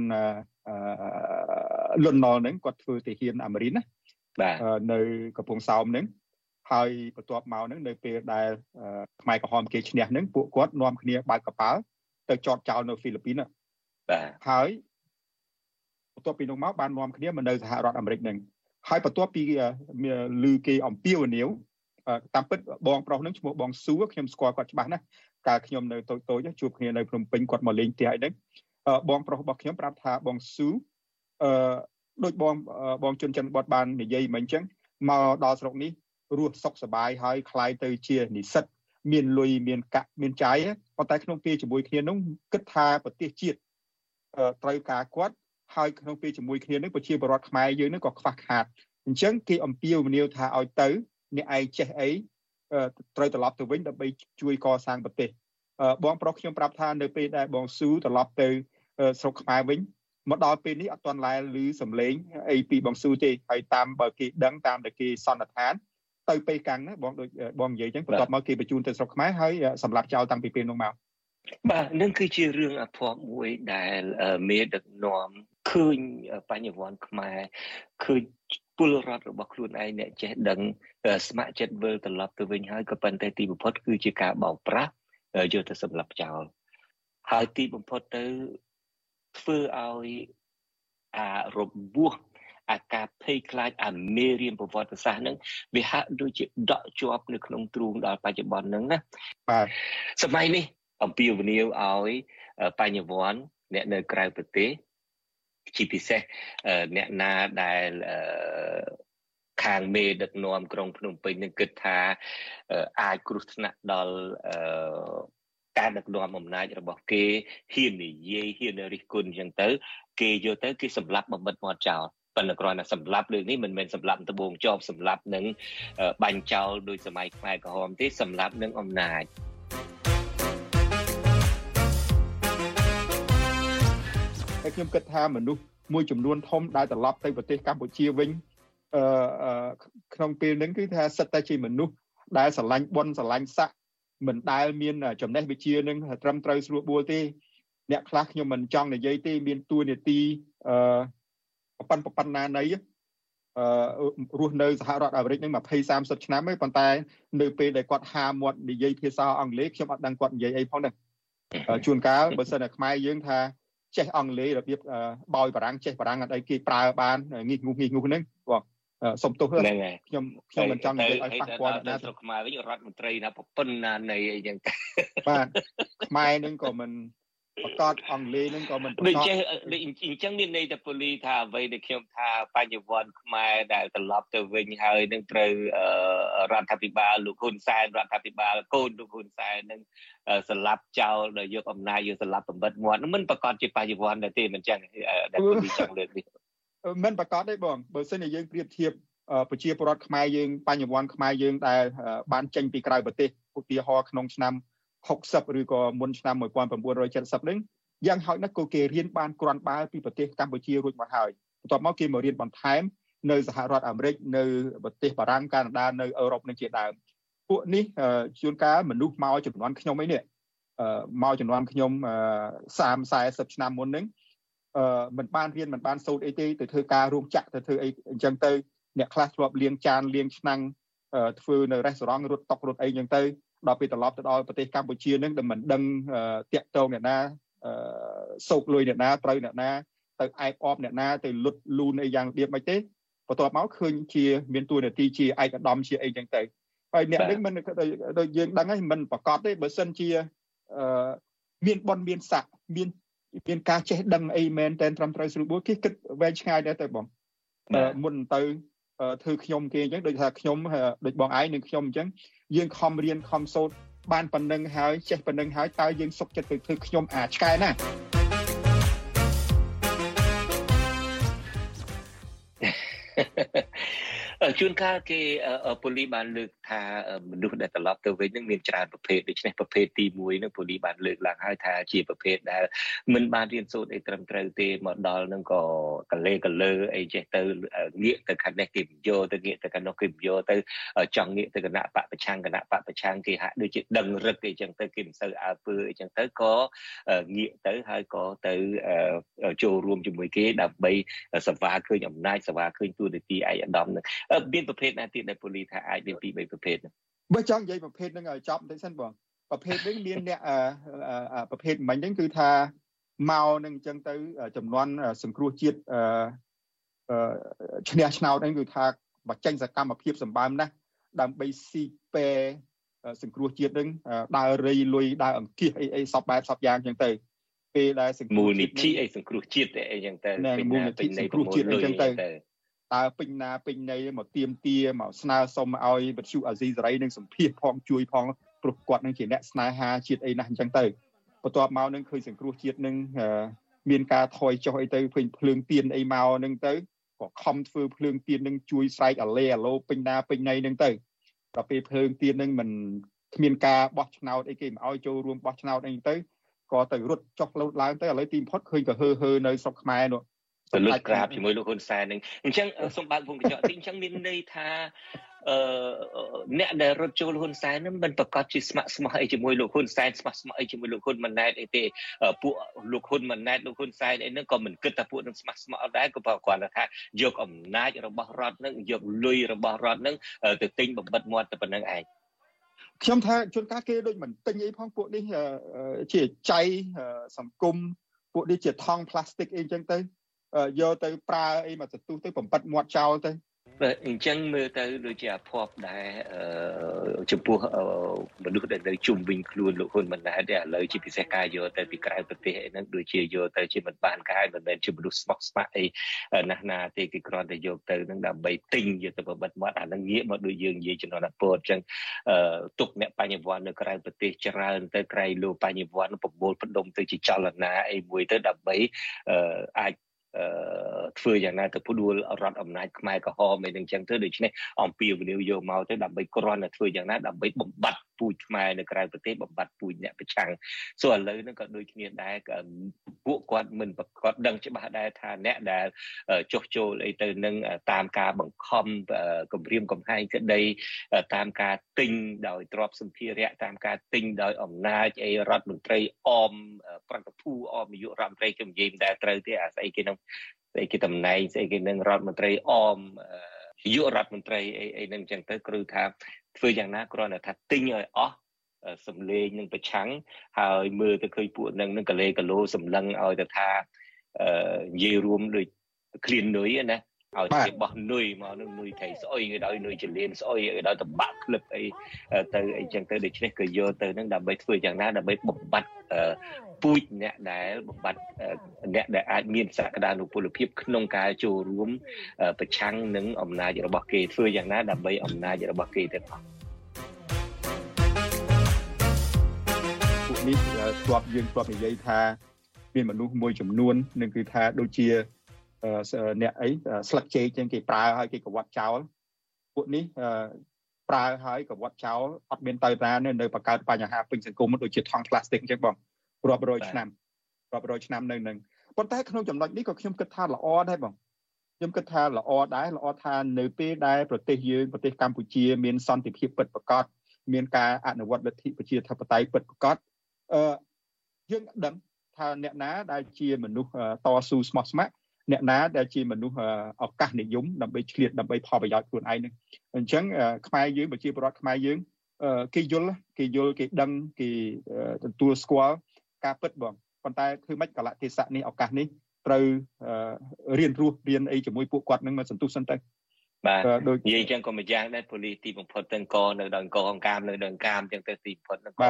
លន់ណុលហ្នឹងគាត់ធ្វើទាហានអាមេរិកណាបាទនៅកំពង់សោមហ្នឹងហើយបន្ទាប់មកហ្នឹងនៅពេលដែលខ្មែរក្រហមគេឈ្នះហ្នឹងពួកគាត់នាំគ្នាបើកកប៉ាល់ ទៅចតចោលនៅហ្វីលីពីនបាទហើយបន្ទាប់ពីនោះមកបាននាំគ្នាមកនៅសហរដ្ឋអាមេរិកហ្នឹងហើយបន្ទាប់ពីឮគេអំពាវនាវតាមពិតបងប្រុសនឹងឈ្មោះបងស៊ូខ្ញុំស្គាល់គាត់ច្បាស់ណាស់កាលខ្ញុំនៅតូចតូចជួបគ្នានៅភ្នំពេញគាត់មកលេងផ្ទះអីហ្នឹងបងប្រុសរបស់ខ្ញុំប្រាប់ថាបងស៊ូអឺដូចបងបងជុនច័ន្ទបតបាននិយាយមិញអញ្ចឹង មកដល់ស្រុកនេះរស់សុខសប្បាយហើយคล้ายទៅជានិស្សិត មានលុយមានកាក់មានចាយប៉ុន្តែក្នុងពេលជាមួយគ្នានោះគិតថាប្រទេសជាតិត្រូវការគាត់ហើយក្នុងពេលជាមួយគ្នានឹងប្រជាពលរដ្ឋខ្មែរយើងនឹងក៏ខ្វះខាតអញ្ចឹងគេអំពាវនាវថាឲ្យទៅអ្នកឯងចេះអីត្រូវត្រឡប់ទៅវិញដើម្បីជួយកសាងប្រទេសបងប្រុសខ្ញុំប្រាប់ថានៅពេលដែលបងស៊ូត្រឡប់ទៅស្រុកខ្មែរវិញមកដល់ពេលនេះអត់ទាន់ឡែឮសំឡេងអីពីបងស៊ូទេហើយតាមបើគេដឹងតាមដែលគេសន្និដ្ឋាន ទៅពេលកាំងណាបងដូចបងនិយាយចឹងបន្ទាប់មកគេបញ្ជូនទៅស្រុកខ្មែរហើយសម្រាប់ចោលតាំងពីពេលនោះមកបាទនឹងគឺជារឿងអភ័ព្វមួយដែលមេដឹកនាំឃើញបញ្ញវន្តខ្មែរឃើញពលរដ្ឋរបស់ខ្លួនឯងអ្នកចេះដឹងស្ម័គ្រចិត្តវិលត្រឡប់ទៅវិញហើយក៏ប៉ុន្តែទីបំផុតគឺជាការបោកប្រាស់យកទៅសម្លាប់ចោលហើយទីបំផុតទៅធ្វើឲ្យអារបួស អាការភ័យខ្លាចអាមេរៀនប្រវត្តិសាស្ត្រហ្នឹងវាហាក់ដូចជាដក់ជាប់នៅក្នុងទ្រូងដល់បច្ចុប្បន្នហ្នឹងណាបាទសម័យនេះអំពាវនាវឲ្យបញ្ញវន្តអ្នកនៅក្រៅប្រទេសជាពិសេសអ្នកណាដែលខាងមេដឹកនាំក្រុងភ្នំពេញនឹងគិតថាអាចគ្រោះថ្នាក់ដល់ការដឹកនាំអំណាចរបស់គេហ៊ាននិយាយហ៊ានរិះគន់អញ្ចឹងទៅ គេយកទៅគេសម្លាប់បំបិតមាត់ចោល ប៉ុន្តែគ្រាន់តែសម្លាប់លើនេះមិនមែនសម្លាប់ដបងជាប់សម្លាប់នឹងបាញ់ចោលដោយសម័យខ្មែរក្រហមទេសម្លាប់នឹងអំណាចហើយខ្ញុំគិតថាមនុស្សមួយចំនួនធំដែលត្រឡប់ទៅប្រទេសកម្ពុជាវិញអឺក្នុងពេលហ្នឹងគឺថាសិតតែជាមនុស្សដែលស្រឡាញ់បុណ្យស្រឡាញ់ស័ក្តិមិនដែលមានចំណេះវិជ្ជានឹងត្រឹមត្រូវស្រួលបួលទេអ្នកខ្លះខ្ញុំមិនចង់និយាយទេមានទួនាទីអឺ ប៉ុណ្ប៉ុណ្ណាណីអឺរស់នៅសហរដ្ឋអាមេរិកនឹង20 30ឆ្នាំទេប៉ុន្តែនៅពេលដែលគាត់ហាមាត់និយាយភាសាអង់គ្លេសខ្ញុំអត់ដឹងគាត់និយាយអីផងហ្នឹងជួនកាលបើសិនតែខ្មែរយើងថាចេះអង់គ្លេសរបៀបបោយបារាំងចេះបារាំងអត់អីគេប្រើបានងីងុះងីងុះហ្នឹងបងសុំទោសខ្ញុំខ្ញុំមិនចង់និយាយឲ្យប៉ះពាល់ណាស្រុកខ្មែរវិញរដ្ឋមន្ត្រីណាប្រពន្ធណានៃអីចឹងបាទខ្មែរនឹងក៏មិន ប្រកាសអង់គ្លេសនឹងក៏មិនប្រកាសដូចចេះដូចអញ្ចឹងមានន័យថាពូលីថាអ្វីដែលខ្ញុំថាបញ្ញវន្តខ្មែរដែលត្រឡប់ទៅវិញហើយនឹងត្រូវរដ្ឋាភិបាលលោកហ៊ុនសែនរដ្ឋាភិបាលកូនលោកហ៊ុនសែននឹងស្លាប់ចោលដោយយកអំណាចយកស្លាប់បំបិតមាត់មិនប្រកាសជាបញ្ញវន្តទេមិនចឹងដែលពូលីចង់លើកនេះមិនប្រកាសទេបងបើសិនជាយើងប្រៀបធៀបប្រជាពលរដ្ឋខ្មែរយើងបញ្ញវន្តខ្មែរយើងដែលបានចេញពីក្រៅប្រទេសឧទាហរណ៍ក្នុងឆ្នាំ 60ឬក៏មុនឆ្នាំ1970នេះយ៉ាងហោចណាស់ក៏គេរៀនបានគ្រាន់បើពីប្រទេសកម្ពុជារួចមកហើយបន្ទាប់មកគេមករៀនបន្ថែមនៅសហរដ្ឋអាមេរិកនៅប្រទេសបារាំងកាណាដានៅអឺរ៉ុបនឹងជាដើមពួកនេះជួនកាលមនុស្សមកចំនួនខ្ញុំអីនេះមកចំនួនខ្ញុំ30 40ឆ្នាំមុនហ្នឹងអឺមិនបានរៀនមិនបានសូត្រអីទេទៅធ្វើការរួមចាក់ទៅធ្វើអីអញ្ចឹងទៅអ្នកខ្លះធ្លាប់លាងចានលាងឆ្នាំងធ្វើនៅរេស្តូរ៉ង់រត់តុករត់អីអញ្ចឹងទៅ ដល់ពេលត្រឡប់ទៅដល់ប្រទេសកម្ពុជានឹងដែលមិនដឹងតាក់ទងអ្នកណាសោកលុយអ្នកណាត្រូវអ្នកណាទៅអែបអបអ្នកណាទៅលុតលូនអីយ៉ាងរបៀបមិនទេបន្ទាប់មកឃើញជាមានទួនាទីជាឯកឧត្តមជាអីចឹងទៅហើយអ្នកនេះមិនដូចយើងដឹងហើយមិនប្រកាសទេបើសិនជាមានបនមានស័កមានមានការចេះដឹងអីមែនតែត្រឹមត្រូវស្រួលបួលគេគិតវែងឆ្ងាយដែរទៅបងមុនទៅ ធ្វើខ្ញុំគេអញ្ចឹងដូចថាខ្ញុំដូចបងឯងនិងខ្ញុំអញ្ចឹងយើងខំរៀនខំសូត្របានប៉ុណ្ណឹងហើយចេះប៉ុណ្ណឹងហើយតើយើងសុខចិត្តទៅធ្វើខ្ញុំអាឆ្កែណា ជួនកាលគេប៉ូលីសបានលើកថាមនុស្សដែលត្រឡប់ទៅវិញនឹងមានច្រើនប្រភេទដូច្នេះប្រភេទទី1នឹងប៉ូលីសបានលើកឡើងហើយថាជាប្រភេទដែលមិនបានរៀនសូត្រអីត្រឹមត្រូវទេមកដល់នឹងក៏កលេកលើអីចេះទៅងាកទៅខាងនេះគេបញ្យោទៅងាកទៅខាងនោះគេបញ្យោទៅចង់ងាកទៅគណៈបពប្រឆាំងគណៈបពប្រឆាំងគេហាក់ដូចជាដឹងរឹកអីចឹងទៅគេមិនសូវអើពើអីចឹងទៅក៏ងាកទៅហើយក៏ទៅចូលរួមជាមួយគេដើម្បីសង្វាឃើញអំណាចសង្វាឃើញទួនាទីឯកឧត្តមនឹងមានប្រភេទណាទៀតដែលប៉ូលីសថាអាចមានពីរបីប្រភេទបើចង់និយាយប្រភេទហ្នឹងឲ្យចប់បន្តិចសិនបងប្រភេទនេះមានអ្នកប្រភេទមិញហ្នឹងគឺថាមកនឹងអញ្ចឹងទៅចំនួនសង្គ្រោះជាតិឈ្នះឆ្នោតហ្នឹងគឺថាបើចេញសកម្មភាពសម្បើមណាស់ដើម្បីស៊ីពេសង្គ្រោះជាតិហ្នឹងដើររៃលុយដើរអង្គាសអីអីសពបែបសពយ៉ាងអញ្ចឹងទៅពេលដែលសង្គ្រោះមូលនិធិអីសង្គ្រោះជាតិអីអញ្ចឹងទៅមូលនិធិសង្គ្រោះជាតិអីអញ្ចឹងទៅ តើពេញណាពេញណីមកទៀមទាមកស្នើសុំឲ្យវិទ្យុអាស៊ីសេរីនឹងសម្ភាសផងជួយផងព្រោះគាត់នឹងជាអ្នកស្នេហាជាតិអីណាស់អញ្ចឹងទៅបន្ទាប់មកនឹងឃើញសង្គ្រោះជាតិនឹងមានការថយចុះអីទៅឃើញភ្លើងទៀនអីមកនឹងទៅក៏ខំធ្វើភ្លើងទៀននឹងជួយស្រែកអាឡេអាឡូពេញណាពេញណីនឹងទៅដល់ពេលភ្លើងទៀននឹងមិនគ្មានការបោះឆ្នោតអីគេមិនឲ្យចូលរួមបោះឆ្នោតអីទៅក៏ទៅរត់ចុះលោតឡើងទៅឥឡូវទីបំផុតឃើញក៏ហើហើនៅស្រុកខ្មែរនោះ ទៅលុតក្រាបជាមួយលោកហ៊ុនសែននឹងអញ្ចឹងសូមបើកវងកញ្ចក់ទីអញ្ចឹងមានន័យថាអឺអ្នកដែលរត់ចូលហ៊ុនសែននឹងមិនប្រកាសជាស្ម័គ្រស្មោះអីជាមួយលោកហ៊ុនសែនស្ម័គ្រស្មោះអីជាមួយលោកហ៊ុនម៉ាណែតអីទេពួកលោកហ៊ុនម៉ាណែតលោកហ៊ុនសែនអីហ្នឹងក៏មិនគិតថាពួកនឹងស្ម័គ្រស្មោះអត់ដែរក៏ប្រកាសថាយកអំណាចរបស់រដ្ឋនឹងយកលុយរបស់រដ្ឋនឹងទៅទិញបំបិតមាត់តែប៉ុណ្្នឹងឯងខ្ញុំថាជួនកាលគេដូចមិនទិញអីផងពួកនេះជាចៃសង្គមពួកនេះជាថង់ផ្លាស្ទិកអីចឹងទៅ យកទៅប្រើអីមកទទូសទៅបំបិតមាត់ចោលទៅបាទអញ្ចឹងមើលទៅដូចជាអភ័ព្វដែរចំពោះមនុស្សដែលនៅជុំវិញខ្លួនលោកហ៊ុនម៉ាណែតដែលឥឡូវជាពិសេសការយកទៅពីក្រៅប្រទេសអីហ្នឹងដូចជាយកទៅជាមិនបានកាយមិនមែនជាមនុស្សស្មោះស្ម័គ្រអីណាស់ណាទេគេគ្រាន់តែយកទៅហ្នឹងដើម្បីទិញយកទៅបបិទមាត់អាហ្នឹងងាកមកដូចយើងនិយាយចំណន់ពតអញ្ចឹងទុកអ្នកបញ្ញវន្តនៅក្រៅប្រទេសច្រើនទៅក្រៃលោកបញ្ញវន្តប្រមូលផ្ដុំទៅជាចលនាអីមួយទៅដើម្បីអាច ធ្វើយ៉ាងណាទៅផ្ដួលរដ្ឋអំណាចខ្មែរក្រហមអីនឹងចឹងទៅដូច្នេះអំពាវនាវយកមកទៅដើម្បីគ្រាន់តែធ្វើយ៉ាងណាដើម្បីបំបត្តិ ពូជខ្មែរនៅក្រៅប្រទេសបំបត្តិពូជអ្នកប្រឆាំងសូឥឡូវហ្នឹងក៏ដូចគ្នាដែរពួកគាត់មិនប្រកាសដឹងច្បាស់ដែរថាអ្នកដែលចុះចូលអីទៅនឹងតាមការបង្ខំគម្រាមកំហែងក្តីតាមការទិញដោយទ្រព្យសម្ភារៈតាមការទិញដោយអំណាចអីរដ្ឋមន្ត្រីអមប្រកភូអមនាយករដ្ឋមន្ត្រីខ្ញុំនិយាយមិនដែលត្រូវទេអាស្អីគេនឹងស្អីគេតំណែងស្អីគេនឹងរដ្ឋមន្ត្រីអមនាយករដ្ឋមន្ត្រីអីអីនឹងអញ្ចឹងទៅគឺថា ធ្វើយ៉ាងណាគ្រាន់តែថាទិញឲ្យអស់សំលេងនឹងប្រឆាំងហើយមើលទៅឃើញពួកនឹងនឹងកលេកលោសម្លឹងឲ្យទៅថាអឺនិយាយរួមដូចឃ្លាននុយណា ឲ្យជាបោះនុយមកនឹងនុយថៃស្អុយឲ្យនុយចលៀនស្អុយឲ្យដល់តបាក់ក្លឹបអីទៅអីចឹងទៅដូច្នេះគឺយកទៅនឹងដើម្បីធ្វើយ៉ាងណាដើម្បីបំបត្តិពូជអ្នកដែលបំបត្តិអ្នកដែលអាចមានសក្តានុពលភាពក្នុងការចូលរួមប្រឆាំងនឹងអំណាចរបស់គេធ្វើយ៉ាងណាដើម្បីអំណាចរបស់គេទាំងអស់ពួកនេះធ្លាប់យើងធ្លាប់និយាយថាមានមនុស្សមួយចំនួននឹងគឺថាដូចជា អ្នកអីស្លឹកចេកចឹងគេប្រើឲ្យគេកវត្តចោលពួកនេះប្រើហើយកវត្តចោលអត់មានទៅតានៅបង្កើតបញ្ហាពេញសង្គមដូចជាថង់ផ្លាស្ទិកអញ្ចឹងបងរាប់រយឆ្នាំរាប់រយឆ្នាំនៅនឹងប៉ុន្តែក្នុងចំណុចនេះក៏ខ្ញុំគិតថាល្អដែរបងខ្ញុំគិតថាល្អដែរល្អថានៅពេលដែលប្រទេសយើងប្រទេសកម្ពុជាមានសន្តិភាពពិតប្រាកដមានការអនុវត្តលទ្ធិប្រជាធិបតេយ្យពិតប្រាកដអឺយើងដឹងថាអ្នកណាដែលជាមនុស្សតស៊ូស្មោះស្ម័គ្រ អ្នកណាដែលជាមនុស្សឱកាសនិយមដើម្បីឆ្លៀតដើម្បីផលប្រយោជន៍ខ្លួនឯងនឹងអញ្ចឹងខ្មែរយើងប្រជាពលរដ្ឋខ្មែរយើងគេយល់គេយល់គេដឹងគេទទួលស្គាល់ការពិតបងប៉ុន្តែធ្វើម៉េចកលៈទេសៈនេះឱកាសនេះត្រូវរៀនរស់រៀនអីជាមួយពួកគាត់នឹងមកសន្ទុះសិនទៅបាទដូចនិយាយចឹងក៏ម្យ៉ាងដែរប៉ូលីសទីបំផុតទាំងកនៅដល់អង្គអង្កាមនៅដល់កាមចឹងទៅទីបំផុតក៏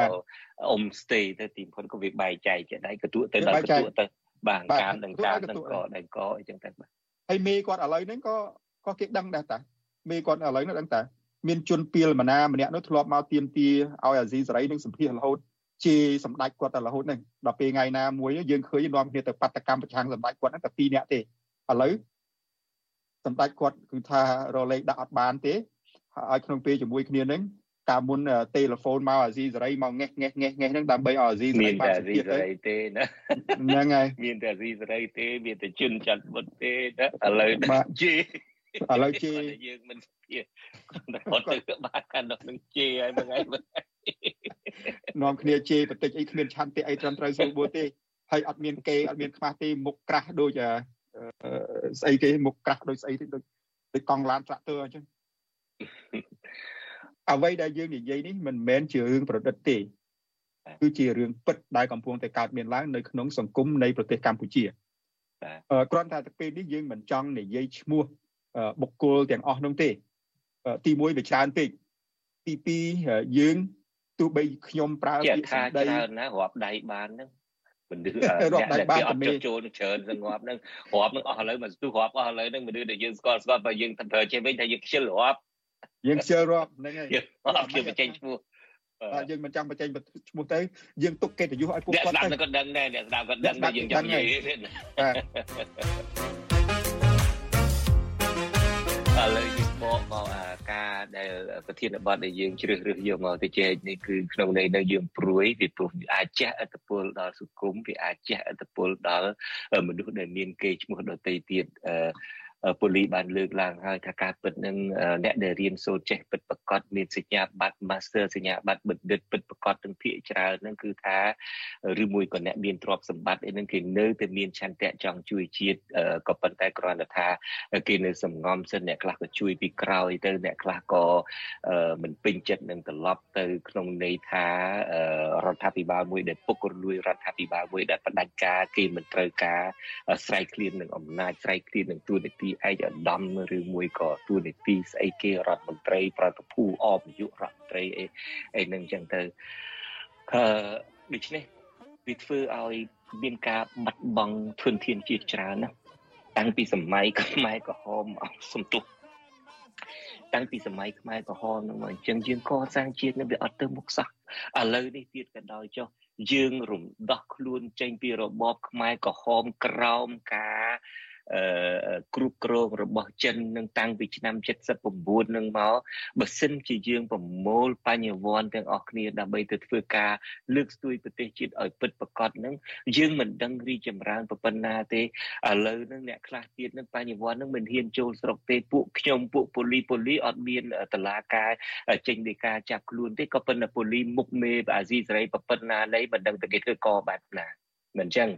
អ៊ុំស្ទេទៅទីបំផុតក៏វាបែកចែកចេះដែរក៏ទួទៅដល់ក៏ទួទៅ បាទកាមនឹងកាមនឹងកដៃកអីចឹងទៅបាទហើយមេគាត់ឥឡូវហ្នឹងក៏ក៏គេដឹងដែរតាមេគាត់ឥឡូវហ្នឹងដឹងតាមានជនពីលមណាម្នាក់នោះធ្លាប់មកទៀមទាឲ្យអាស៊ីសេរីនឹងសម្ភាសរហូតជាសម្ដេចគាត់តែរហូតហ្នឹងដល់ពេលថ្ងៃណាមួយយើងឃើញនាំគ្នាទៅបាតកម្មប្រឆាំងសម្ដេចគាត់ហ្នឹងតែ2នាក់ទេឥឡូវសម្ដេចគាត់គឺថារលេខដាក់អត់បានទេឲ្យក្នុងពេលជាមួយគ្នាហ្នឹង កាលមុនទេលេហ្វូនមកអាស៊ីសេរីមកងេះងេះងេះងេះហ្នឹងដើម្បីឲ្យអាស៊ីសេរីបានអាស៊ីសេរីទេណាហ្នឹងហើយមានតែអាស៊ីសេរីទេមានតែជន់ចាត់បុតទេណាឥឡូវជេឥឡូវជេយើងមិនជាតែគាត់ទៅបានកាន់ដល់នឹងជេហើយមួយថ្ងៃមួយនាំគ្នាជេរបន្តិចអីគ្មានឆន្ទៈអីត្រឹមត្រូវស្រួលបួទេហើយអត់មានគេអត់មានខ្មាស់ទេមុខក្រាស់ដូចស្អីគេមុខក្រាស់ដូចស្អីទេដូចដូចកង់ឡានត្រាក់ទ័រអញ្ចឹង អ្វីដែលយើងនិយាយនេះមិនមែនជារឿងប្រឌិតទេគឺជារឿងពិតដែលកំពុងតែកើតមានឡើងនៅក្នុងសង្គមនៃប្រទេសកម្ពុជាគ្រាន់តែពេលនេះយើងមិនចង់និយាយឈ្មោះបុគ្គលទាំងអស់នោះទេ ទី1វាច្រើនពេកទី2យើងទោះបីខ្ញុំប្រើពាក្យថាច្រើនណារាប់ដៃបានហ្នឹងមនុស្សអ្នកដែលគេអត់ចុះចូលនឹងច្រើនសងាប់នឹងរាប់នឹងអស់ឥឡូវមកស្ទុះរាប់អស់ឥឡូវនឹងមនុស្សដែលយើងស្គាល់ស្គាល់បើយើងធ្វើចេះវិញថាយើងខ្ជិលរាប់ យើងខ្ជិលរាប់ហ្នឹងហើយអត់យើងបញ្ចេញឈ្មោះបាទយើងមិនចាំបញ្ចេញឈ្មោះទៅយើងទុកកិត្តិយសឲ្យពួកគាត់ទៅអ្នកស្ដាប់ក៏ដឹងដែរអ្នកស្ដាប់ក៏ដឹងដែរយើងចង់និយាយបាទឥឡូវយើងបកមកអាការដែលប្រធានបទដែលយើងជ្រើសរើសយកមកទៅចែកនេះគឺក្នុងន័យនៅយើងព្រួយពីព្រោះវាអាចជះឥទ្ធិពលដល់សង្គមវាអាចជះឥទ្ធិពលដល់មនុស្សដែលមានគេឈ្មោះដទៃទៀតអឺ ប៉ូលីសបានលើកឡើងហើយថាការពិតនឹងអ្នកដែលរៀនសូត្រចេះពិតប្រកបមានសញ្ញាបត្រ Master សញ្ញាបត្របណ្ឌិតពិតប្រកបទាំងភាគច្រើនហ្នឹងគឺថាឬមួយក៏អ្នកមានទ្រព្យសម្បត្តិអីហ្នឹងគេនៅតែមានឆន្ទៈចង់ជួយជាតិក៏ប៉ុន្តែគ្រាន់តែថាគេនៅសំងំសិនអ្នកខ្លះក៏ជួយពីក្រោយទៅអ្នកខ្លះក៏មិនពេញចិត្តនឹងត្រឡប់ទៅក្នុងន័យថារដ្ឋាភិបាលមួយដែលពុករលួយរដ្ឋាភិបាលមួយដែលផ្ដាច់ការគេមិនត្រូវការស្រែកឃ្លាននឹងអំណាចស្រែកឃ្លាននឹងទួលនីតិឯកឧត្តមឬមួយក៏ទួនាទីស្អីគេរដ្ឋមន្ត្រី ប្រតិភូអបនាយករដ្ឋមន្ត្រីអីអីនឹងចឹងទៅអឺដូច្នេះវាធ្វើឲ្យមានការបាត់បង់ធនធានជាតិច្រើនណាតាំងពីសម័យខ្មែរក្រហមអស់សំទុះតាំងពីសម័យខ្មែរក្រហមហ្នឹងមកអញ្ចឹងយើងកសាងជាតិនឹងវាអត់ទៅមុខសោះឥឡូវនេះទៀតក៏ដោយចុះយើងរំដោះខ្លួនចេញពីរបបខ្មែរក្រហមក្រោមការ គ្រប់គ្រងរបស់ចិននឹងតាំងពីឆ្នាំ79នឹងមកបើសិនជាយើងប្រមូលបញ្ញវន្តទាំងអស់គ្នាដើម្បីទៅធ្វើការលើកស្ទួយប្រទេសជាតិឲ្យពិតប្រាកដនឹងយើងមិនដឹងរីចម្រើនប៉ុណ្ណាទេឥឡូវនឹងអ្នកខ្លះទៀតនឹងបញ្ញវន្តនឹងមិនហ៊ានចូលស្រុកទេពួកខ្ញុំពួកប៉ូលីប៉ូលីអត់មានតឡាការចេញនៃការចាប់ខ្លួនទេក៏ប៉ុន្តែប៉ូលីមុខមេអាស៊ីសេរីប៉ុណ្ណានៃមិនដឹងតែគេធ្វើកបែបណា មិនចឹង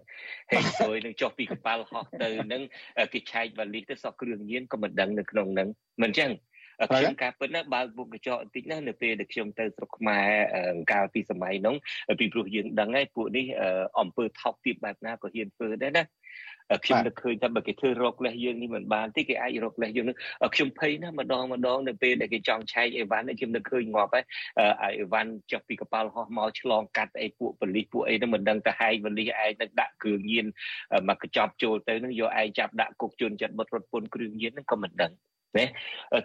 ហេតុសួយនឹងចុះពីកប៉ាល់ហោះទៅនឹងគេឆែកវ៉ាលីទៅសក់គ្រឿងញៀនក៏មិនដឹងនៅក្នុងនឹងមិនចឹងខ្ញុំការពិតណាបើមុខកញ្ចក់បន្តិចណានៅពេលដែលខ្ញុំទៅស្រុកខ្មែរកាលពីសម័យនោះពីព្រោះយើងដឹងហើយពួកនេះអំពើថោកទាបបែបណាក៏ហ៊ានធ្វើដែរណា ខ្ញុំនឹកឃើញថាបើគេធ្វើរកលេសយើងនេះមិនបានទេគេអាចរកលេសយើងនឹងខ្ញុំភ័យណាស់ម្ដងម្ដងនៅពេលដែលគេចង់ឆែកអីវ៉ាន់ខ្ញុំនឹកឃើញងាប់ហើយអីវ៉ាន់ចុះពីកប៉ាល់ហោះមកឆ្លងកាត់អីពួកបលិសពួកអីហ្នឹងមិនដឹងទៅហែកបលិសឯងនឹងដាក់គ្រឿងញៀនមកកញ្ចប់ចូលទៅនឹងយកឯងចាប់ដាក់គុកជន់ចិត្តបុតរត់ពន្ធគ្រឿងញៀនហ្នឹងក៏មិនដឹងណា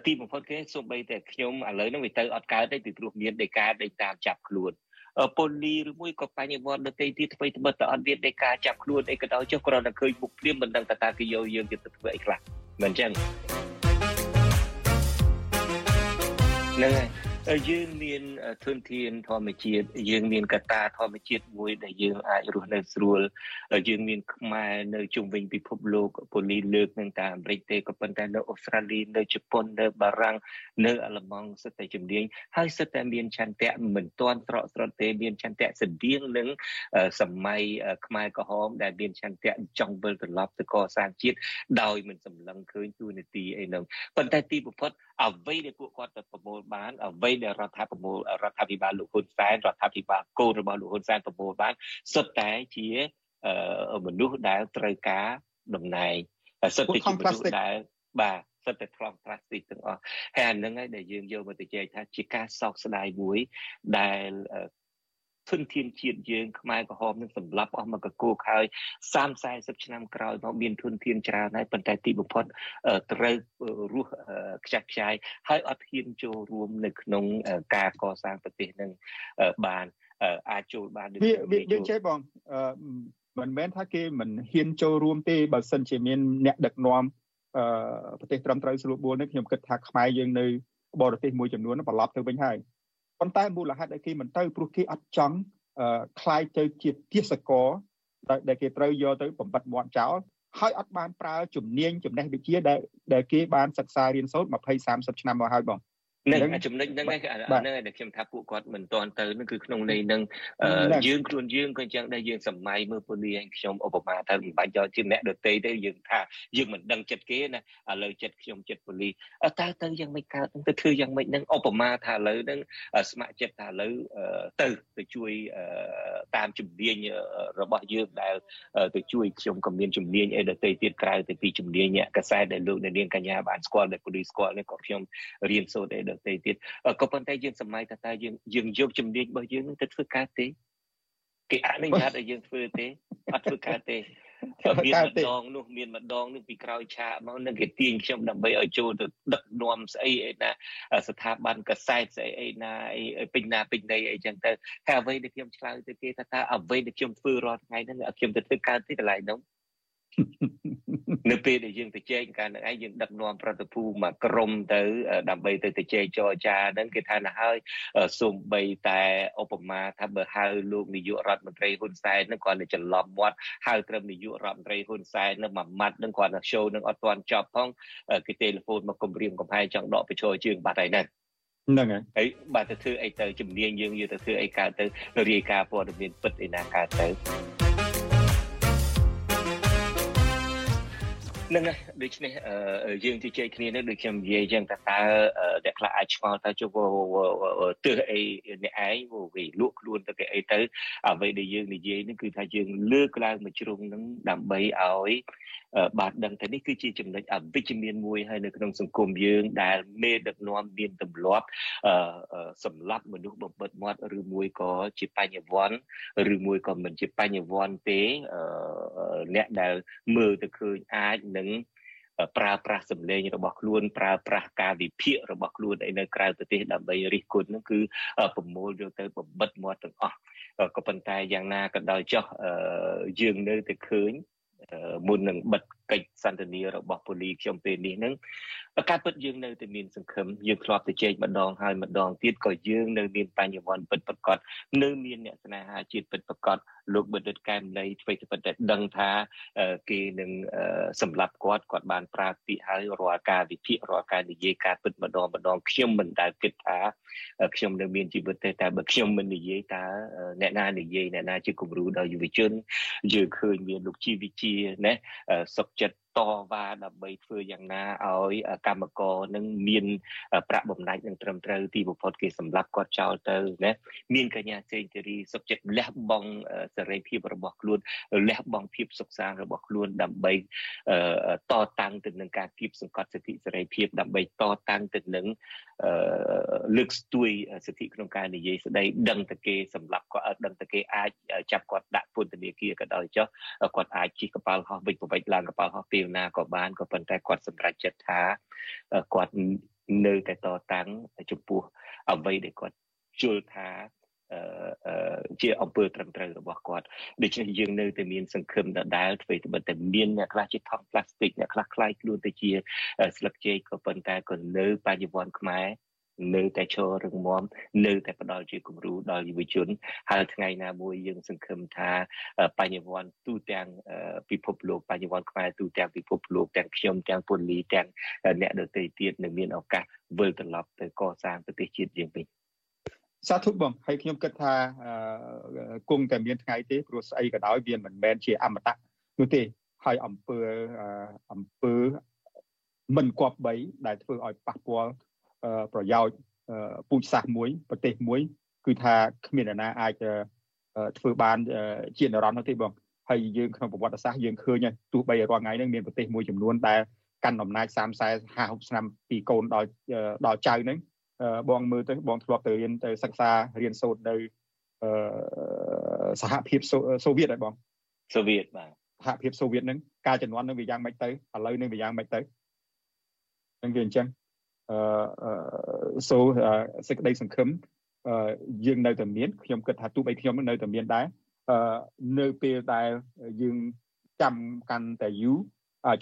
ទីបំផុតគេសូម្បីតែខ្ញុំឥឡូវហ្នឹងវាទៅអត់កើតទេពីព្រោះមានដីកាដេញតាមចាប់ខ្លួន ប៉ូលីឬមួយក៏បញ្ញវន្តដទៃទៀតធ្វើត្បិតតែអត់មាននៃការចាប់ខ្លួនអីក៏ដោយចុះគ្រាន់តែឃើញមុខព្រាមមិនដឹងតើតើគេយកយើងទៅធ្វើអីខ្លះមិនអញ្ចឹងហ្នឹងហើយ យើងមានធនធានធម្មជាតិយើងមានកត្តាធម្មជាតិមួយដែលយើងអាចរស់នៅស្រួលយើងមានខ្មែរនៅជុំវិញពិភពលោកប៉ូលីលើកនឹងតែអាមេរិកទេក៏ប៉ុន្តែនៅអូស្ត្រាលីនៅជប៉ុននៅបារាំងនៅអាល្លឺម៉ង់សិតតែជំនាញហើយសិតតែមានឆន្ទៈមិនទាន់ស្រកស្រត់ទេមានឆន្ទៈស្តៀងនឹងសម័យខ្មែរក្រហមដែលមានឆន្ទៈចង់វិលត្រឡប់ទៅកសាងជាតិដោយមិនសម្លឹងឃើញទូនាទីអីហ្នឹងប៉ុន្តែទីបំផុតអ្វីដែលពួកគាត់ទៅប្រមូលបានអ្វីដែលរដ្ឋាភិបាលរដ្ឋាភិបាលលោកហ៊ុនសែនរដ្ឋាភិបាលកូនរបស់លោកហ៊ុនសែនប្រមូលបានសុទ្ធតែជាមនុស្សដែលត្រូវការតំណែងសុទ្ធតែជាមនុស្សដែលបាទសិតតែខ្លងផ្លាស្ទិកទាំងអស់ហើយអានឹងហើយដែលយើងយកមកទៅចែកថាជាការសោកស្ដាយមួយដែល ធនធានជាតិយើងខ្មែរក្រហមនឹងសម្លាប់អស់មកកគោកហើយ30 40ឆ្នាំក្រោយមកមានធនធានច្រើនហើយប៉ុន្តែទីបំផុតត្រូវរស់ខ្ចាស់ខ្ចាយហើយអត់ហ៊ានចូលរួមនៅក្នុងការកសាងប្រទេសនឹងបានអាចចូលបានវាវាចេះបងមិនមែនថាគេមិនហ៊ានចូលរួមទេបើសិនជាមានអ្នកដឹកនាំប្រទេសត្រឹមត្រូវស្រួលបួលនេះខ្ញុំគិតថាខ្មែរយើងនៅបរទេសមួយចំនួនបន្លប់ទៅវិញហើយ ប៉ុន្តែមូលហេតុដែលគេមិនទៅព្រោះគេអត់ចង់คล้ายទៅជាទាសករដែលគេត្រូវយកទៅបំបត្តិមាត់ចោលហើយអត់បានប្រើជំនាញចំណេះវិជ្ជាដែលដែលគេបានសិក្សារៀនសូត្រ20 30ឆ្នាំមកហើយបង នឹងចំណុចហ្នឹងឯងហ្នឹងដែលខ្ញុំថាពួកគាត់មិនទាន់ទៅនឹងគឺក្នុងន័យនឹងយើងខ្លួនយើងក៏អញ្ចឹងដែរយើងសម័យមើលពូលីឲ្យខ្ញុំឧបមាថាមិនបាច់យកជាអ្នកដតីទេយើងថាយើងមិនដឹងចិត្តគេណាឥឡូវចិត្តខ្ញុំចិត្តពូលីតើទៅយ៉ាងម៉េចកើតទៅធ្វើយ៉ាងម៉េចនឹងឧបមាថាឥឡូវហ្នឹងស្ម័គ្រចិត្តថាឥឡូវទៅទៅជួយតាមជំនាញរបស់យើងដែលទៅជួយខ្ញុំក៏មានជំនាញអីដតីទៀតក្រៅទៅពីជំនាញកសែតដែលលោកនាងកញ្ញាបានស្គាល់ដែលពូលីស្គាល់នេះក៏ខ្ញុំរៀនសូត្រអីដទៃទៀតក៏ប៉ុន្តែយើងសម័យថាតើយើងយើងយកជំនាញរបស់យើងនឹងទៅធ្វើការទេគេអនុញ្ញាតឲ្យយើងធ្វើទេអត់ធ្វើកើតទេមានម្ដងនោះមានម្ដងនោះពីក្រោយឆាកមកនឹងគេទាញខ្ញុំដើម្បីឲ្យចូលទៅដឹកនាំស្អីអីណាស្ថាប័នកសែតស្អីអីណាអីពេញណាពេញណីអីចឹងទៅហើយអ្វីដែលខ្ញុំឆ្លើយទៅគេថាតើអ្វីដែលខ្ញុំធ្វើរាល់ថ្ងៃហ្នឹងខ្ញុំទៅធ្វើកើតទេកន្លែងនោះ នៅពេលដែលយើងទៅជែកកាលនឹងឯងយើងដឹកនាំប្រតិភូមកក្រុមទៅ ដើម្បីទៅទៅជែកចរចាហ្នឹងគេថាណាហើយសូម្បីតែឧបមាថាបើហៅលោកនាយករដ្ឋមន្ត្រីហ៊ុនសែនហ្នឹងគាត់ទៅច្រឡំមាត់ហៅត្រឹមនាយករដ្ឋមន្ត្រីហ៊ុនសែននឹងមួយម៉ាត់ហ្នឹងគាត់ទៅ show នឹងអត់ទាន់ចប់ផងគេទេលេហ្វូនមកគម្រាមកំហែងចង់ដកបញ្ឈរជើងបាត់ហើយហ្នឹងហ្នឹងហើយហើយបាទទៅធ្វើអីទៅជំនាញយើងយកទៅធ្វើអីកើតទៅរាយការណ៍ព័ត៌មានពិតឯណាកើតទៅ នឹងដូច្នេះយើងជជែកគ្នានេះដូចខ្ញុំនិយាយចឹងតើតើអ្នកខ្លះអាចឆ្ងល់ថាជុំទើសអីអ្នកឯងវាលក់ខ្លួនទៅគេអីទៅអ្វីដែលយើងនិយាយនេះគឺថាយើងលើកឡើងមួយជ្រុងនឹងដើម្បីឲ្យបាទដឹងថានេះគឺជាចំណុចអវិជ្ជមានមួយហើយនៅក្នុងសង្គមយើងដែលមេដឹកនាំមានទម្លាប់សម្លាប់មនុស្សបំបិតមាត់ឬមួយក៏ជាបញ្ញវន្តឬមួយក៏មិនជាបញ្ញវន្តទេអ្នកដែលមើលទៅឃើញអាចនឹងប្រើប្រាស់សម្លេងរបស់ខ្លួនប្រើប្រាស់ការវិភាគរបស់ខ្លួនឯនៅក្រៅប្រទេសដើម្បីរិះគន់នោះគឺប្រមូលយកទៅបំបិតមាត់ទាំងអស់ក៏ប៉ុន្តែយ៉ាងណាក៏ដោយចោះយើងនៅតែឃើញ មុននឹងបិទកិច្ចសន្ទនារបស់ប៉ូលីខ្ញុំពេលនេះហ្នឹងការពិតយើងនៅតែមានសង្ឃឹមយើងធ្លាប់ទៅជែកម្ដងហើយម្ដងទៀតក៏យើងនៅមានបញ្ញវន្តពិតប្រកបនៅមានអ្នកស្នេហាជាតិពិតប្រកបលោកបណ្ឌិតកែមលីធ្វើទៅពិតតែដឹងថាគេនឹងសម្រាប់គាត់គាត់បានប្រើពាក្យហើយរាល់ការវិភាគរាល់ការនិយាយការពិតម្ដងម្ដងខ្ញុំមិនដែលគិតថាខ្ញុំនៅមានជីវិតទេតែបើខ្ញុំមិននិយាយតើអ្នកណានិយាយអ្នកណាជាគំរូដល់យុវជនយើងឃើញមានលោកជីវិជាណាសុកចិ ត្តតវ៉ាដើម្បីធ្វើយ៉ាងណាឲ្យកម្មករនឹងមានប្រាក់បំណាច់នឹងត្រឹមត្រូវទីបំផុតគេសម្លាប់គាត់ចោលទៅណាមានកញ្ញាសេងធារីសុខចិត្តលះបង់សេរីភាពរបស់ខ្លួនលះបង់ភាពសុខសាន្តរបស់ខ្លួនដើម្បីតតាំងទៅនឹងការគៀបសង្កត់សិទ្ធិសេរីភាពដើម្បីតតាំងទៅនឹងលើកស្ទួយសិទ្ធិក្នុងការនិយាយស្ដីដឹងតែគេសម្រាប់គាត់ដឹងតែគេអាចចាប់គាត់ដាក់ពន្ធនាគារក៏ដោយចុះគាត់អាចជិះកប៉ាល់ហោះវិច្ចប្រវិច្ចឡើងកប៉ាល់ហោះពេលវណាក៏បានក៏ប៉ុន្តែគាត់សម្រេចចិត្តថាគាត់នៅតែតតាំងចំពោះអ្វីដែលគាត់ជល់ថាជាអំពើត្រឹមត្រូវរបស់គាត់ដូច្នេះយើងនៅតែមានសង្ឃឹមដដែលធ្វើត្បិតតែមានអ្នកខ្លះជាថង់ផ្លាស្ទិកអ្នកខ្លះខ្លាយខ្លួនទៅជាស្លឹកចេកក៏ប៉ុន្តែក៏នៅបច្ចុប្បន្នខ្មែរ នៅតែឈររឹងមាំនៅតែផ្ដល់ជាគំរូដល់យុវជនហើយថ្ងៃណាមួយយើងសង្ឃឹមថាបញ្ញវន្តទូទាំងពិភពលោកបញ្ញវន្តខ្មែរទូទាំងពិភពលោកទាំងខ្ញុំទាំងពលីទាំងអ្នកដទៃទៀតនឹងមានឱកាសវិលត្រឡប់ទៅកសាងប្រទេសជាតិយើងវិញសាធុបងហើយខ្ញុំគិតថាគង់តែមានថ្ងៃទេព្រោះស្អីក៏ដោយវាមិនមែនជាអមតៈនោះទេហើយអំពើអំពើមិនគប្បីដែលធ្វើឲ្យប៉ះពាល់ ប្រយោជន៍ពូជសាសន៍មួយប្រទេសមួយ គឺថាគ្មានអ្នកណាអាចធ្វើបានជានិរន្តរ៍នោះទេបងហើយយើងក្នុងប្រវត្តិសាស្ត្រយើងឃើញទោះបីរាល់ថ្ងៃហ្នឹងមានប្រទេសមួយចំនួនដែលកាន់អំណាច30 40 50ឆ្នាំពីកូនដល់ដល់ចៅហ្នឹងបងមើលទៅបងធ្លាប់ទៅរៀនទៅសិក្សារៀនសូត្រនៅសហភាពសូវៀតហើយបងសូវៀតបាទសហភាពសូវៀតហ្នឹងការជំនាន់ហ្នឹងវាយ៉ាងម៉េចទៅឥឡូវហ្នឹងវាយ៉ាងម៉េចទៅហ្នឹងវាអញ្ចឹងអឺ សូសេចក្តីសង្ឃឹមយើងនៅតែមានខ្ញុំគិតថាទោះបីខ្ញុំនៅតែមានដែរអឺនៅពេលដែលយើងចាំកាន់តែយូរ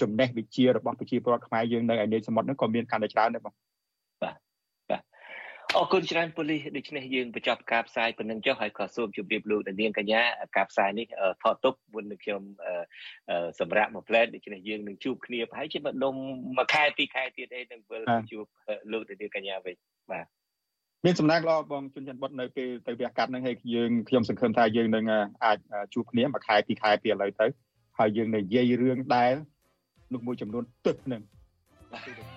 ចំណេះវិជ្ជារបស់ប្រជាពលរដ្ឋខ្មែរយើងនៅឯនេសមុទ្រហ្នឹងក៏មានកាន់តែច្រើនដែរបង អរគុណច្រើនពូលីដូច្នេះយើងបញ្ចប់ការផ្សាយប៉ុណ្្នឹងចុះហើយក៏សូមជម្រាបលោកនាងកញ្ញាការផ្សាយនេះថតទុកមុននឹងខ្ញុំសម្រាប់មួយផ្លែតដូច្នេះយើងនឹងជួបគ្នាប្រហែលជាមួយដុំមួយខែពីរខែទៀតឯនឹងវិលជួបលោកនាងកញ្ញាវិញបាទមានសំណាងល្អបងជុនច័ន្ទបុតនៅពេលទៅវះកាត់នឹងហើយយើងខ្ញុំសង្ឃឹមថាយើងនឹងអាចជួបគ្នាមួយខែពីរខែពីឥឡូវទៅហើយយើងនិយាយរឿងដែលនោះមួយចំនួនទឹកនឹងបាទ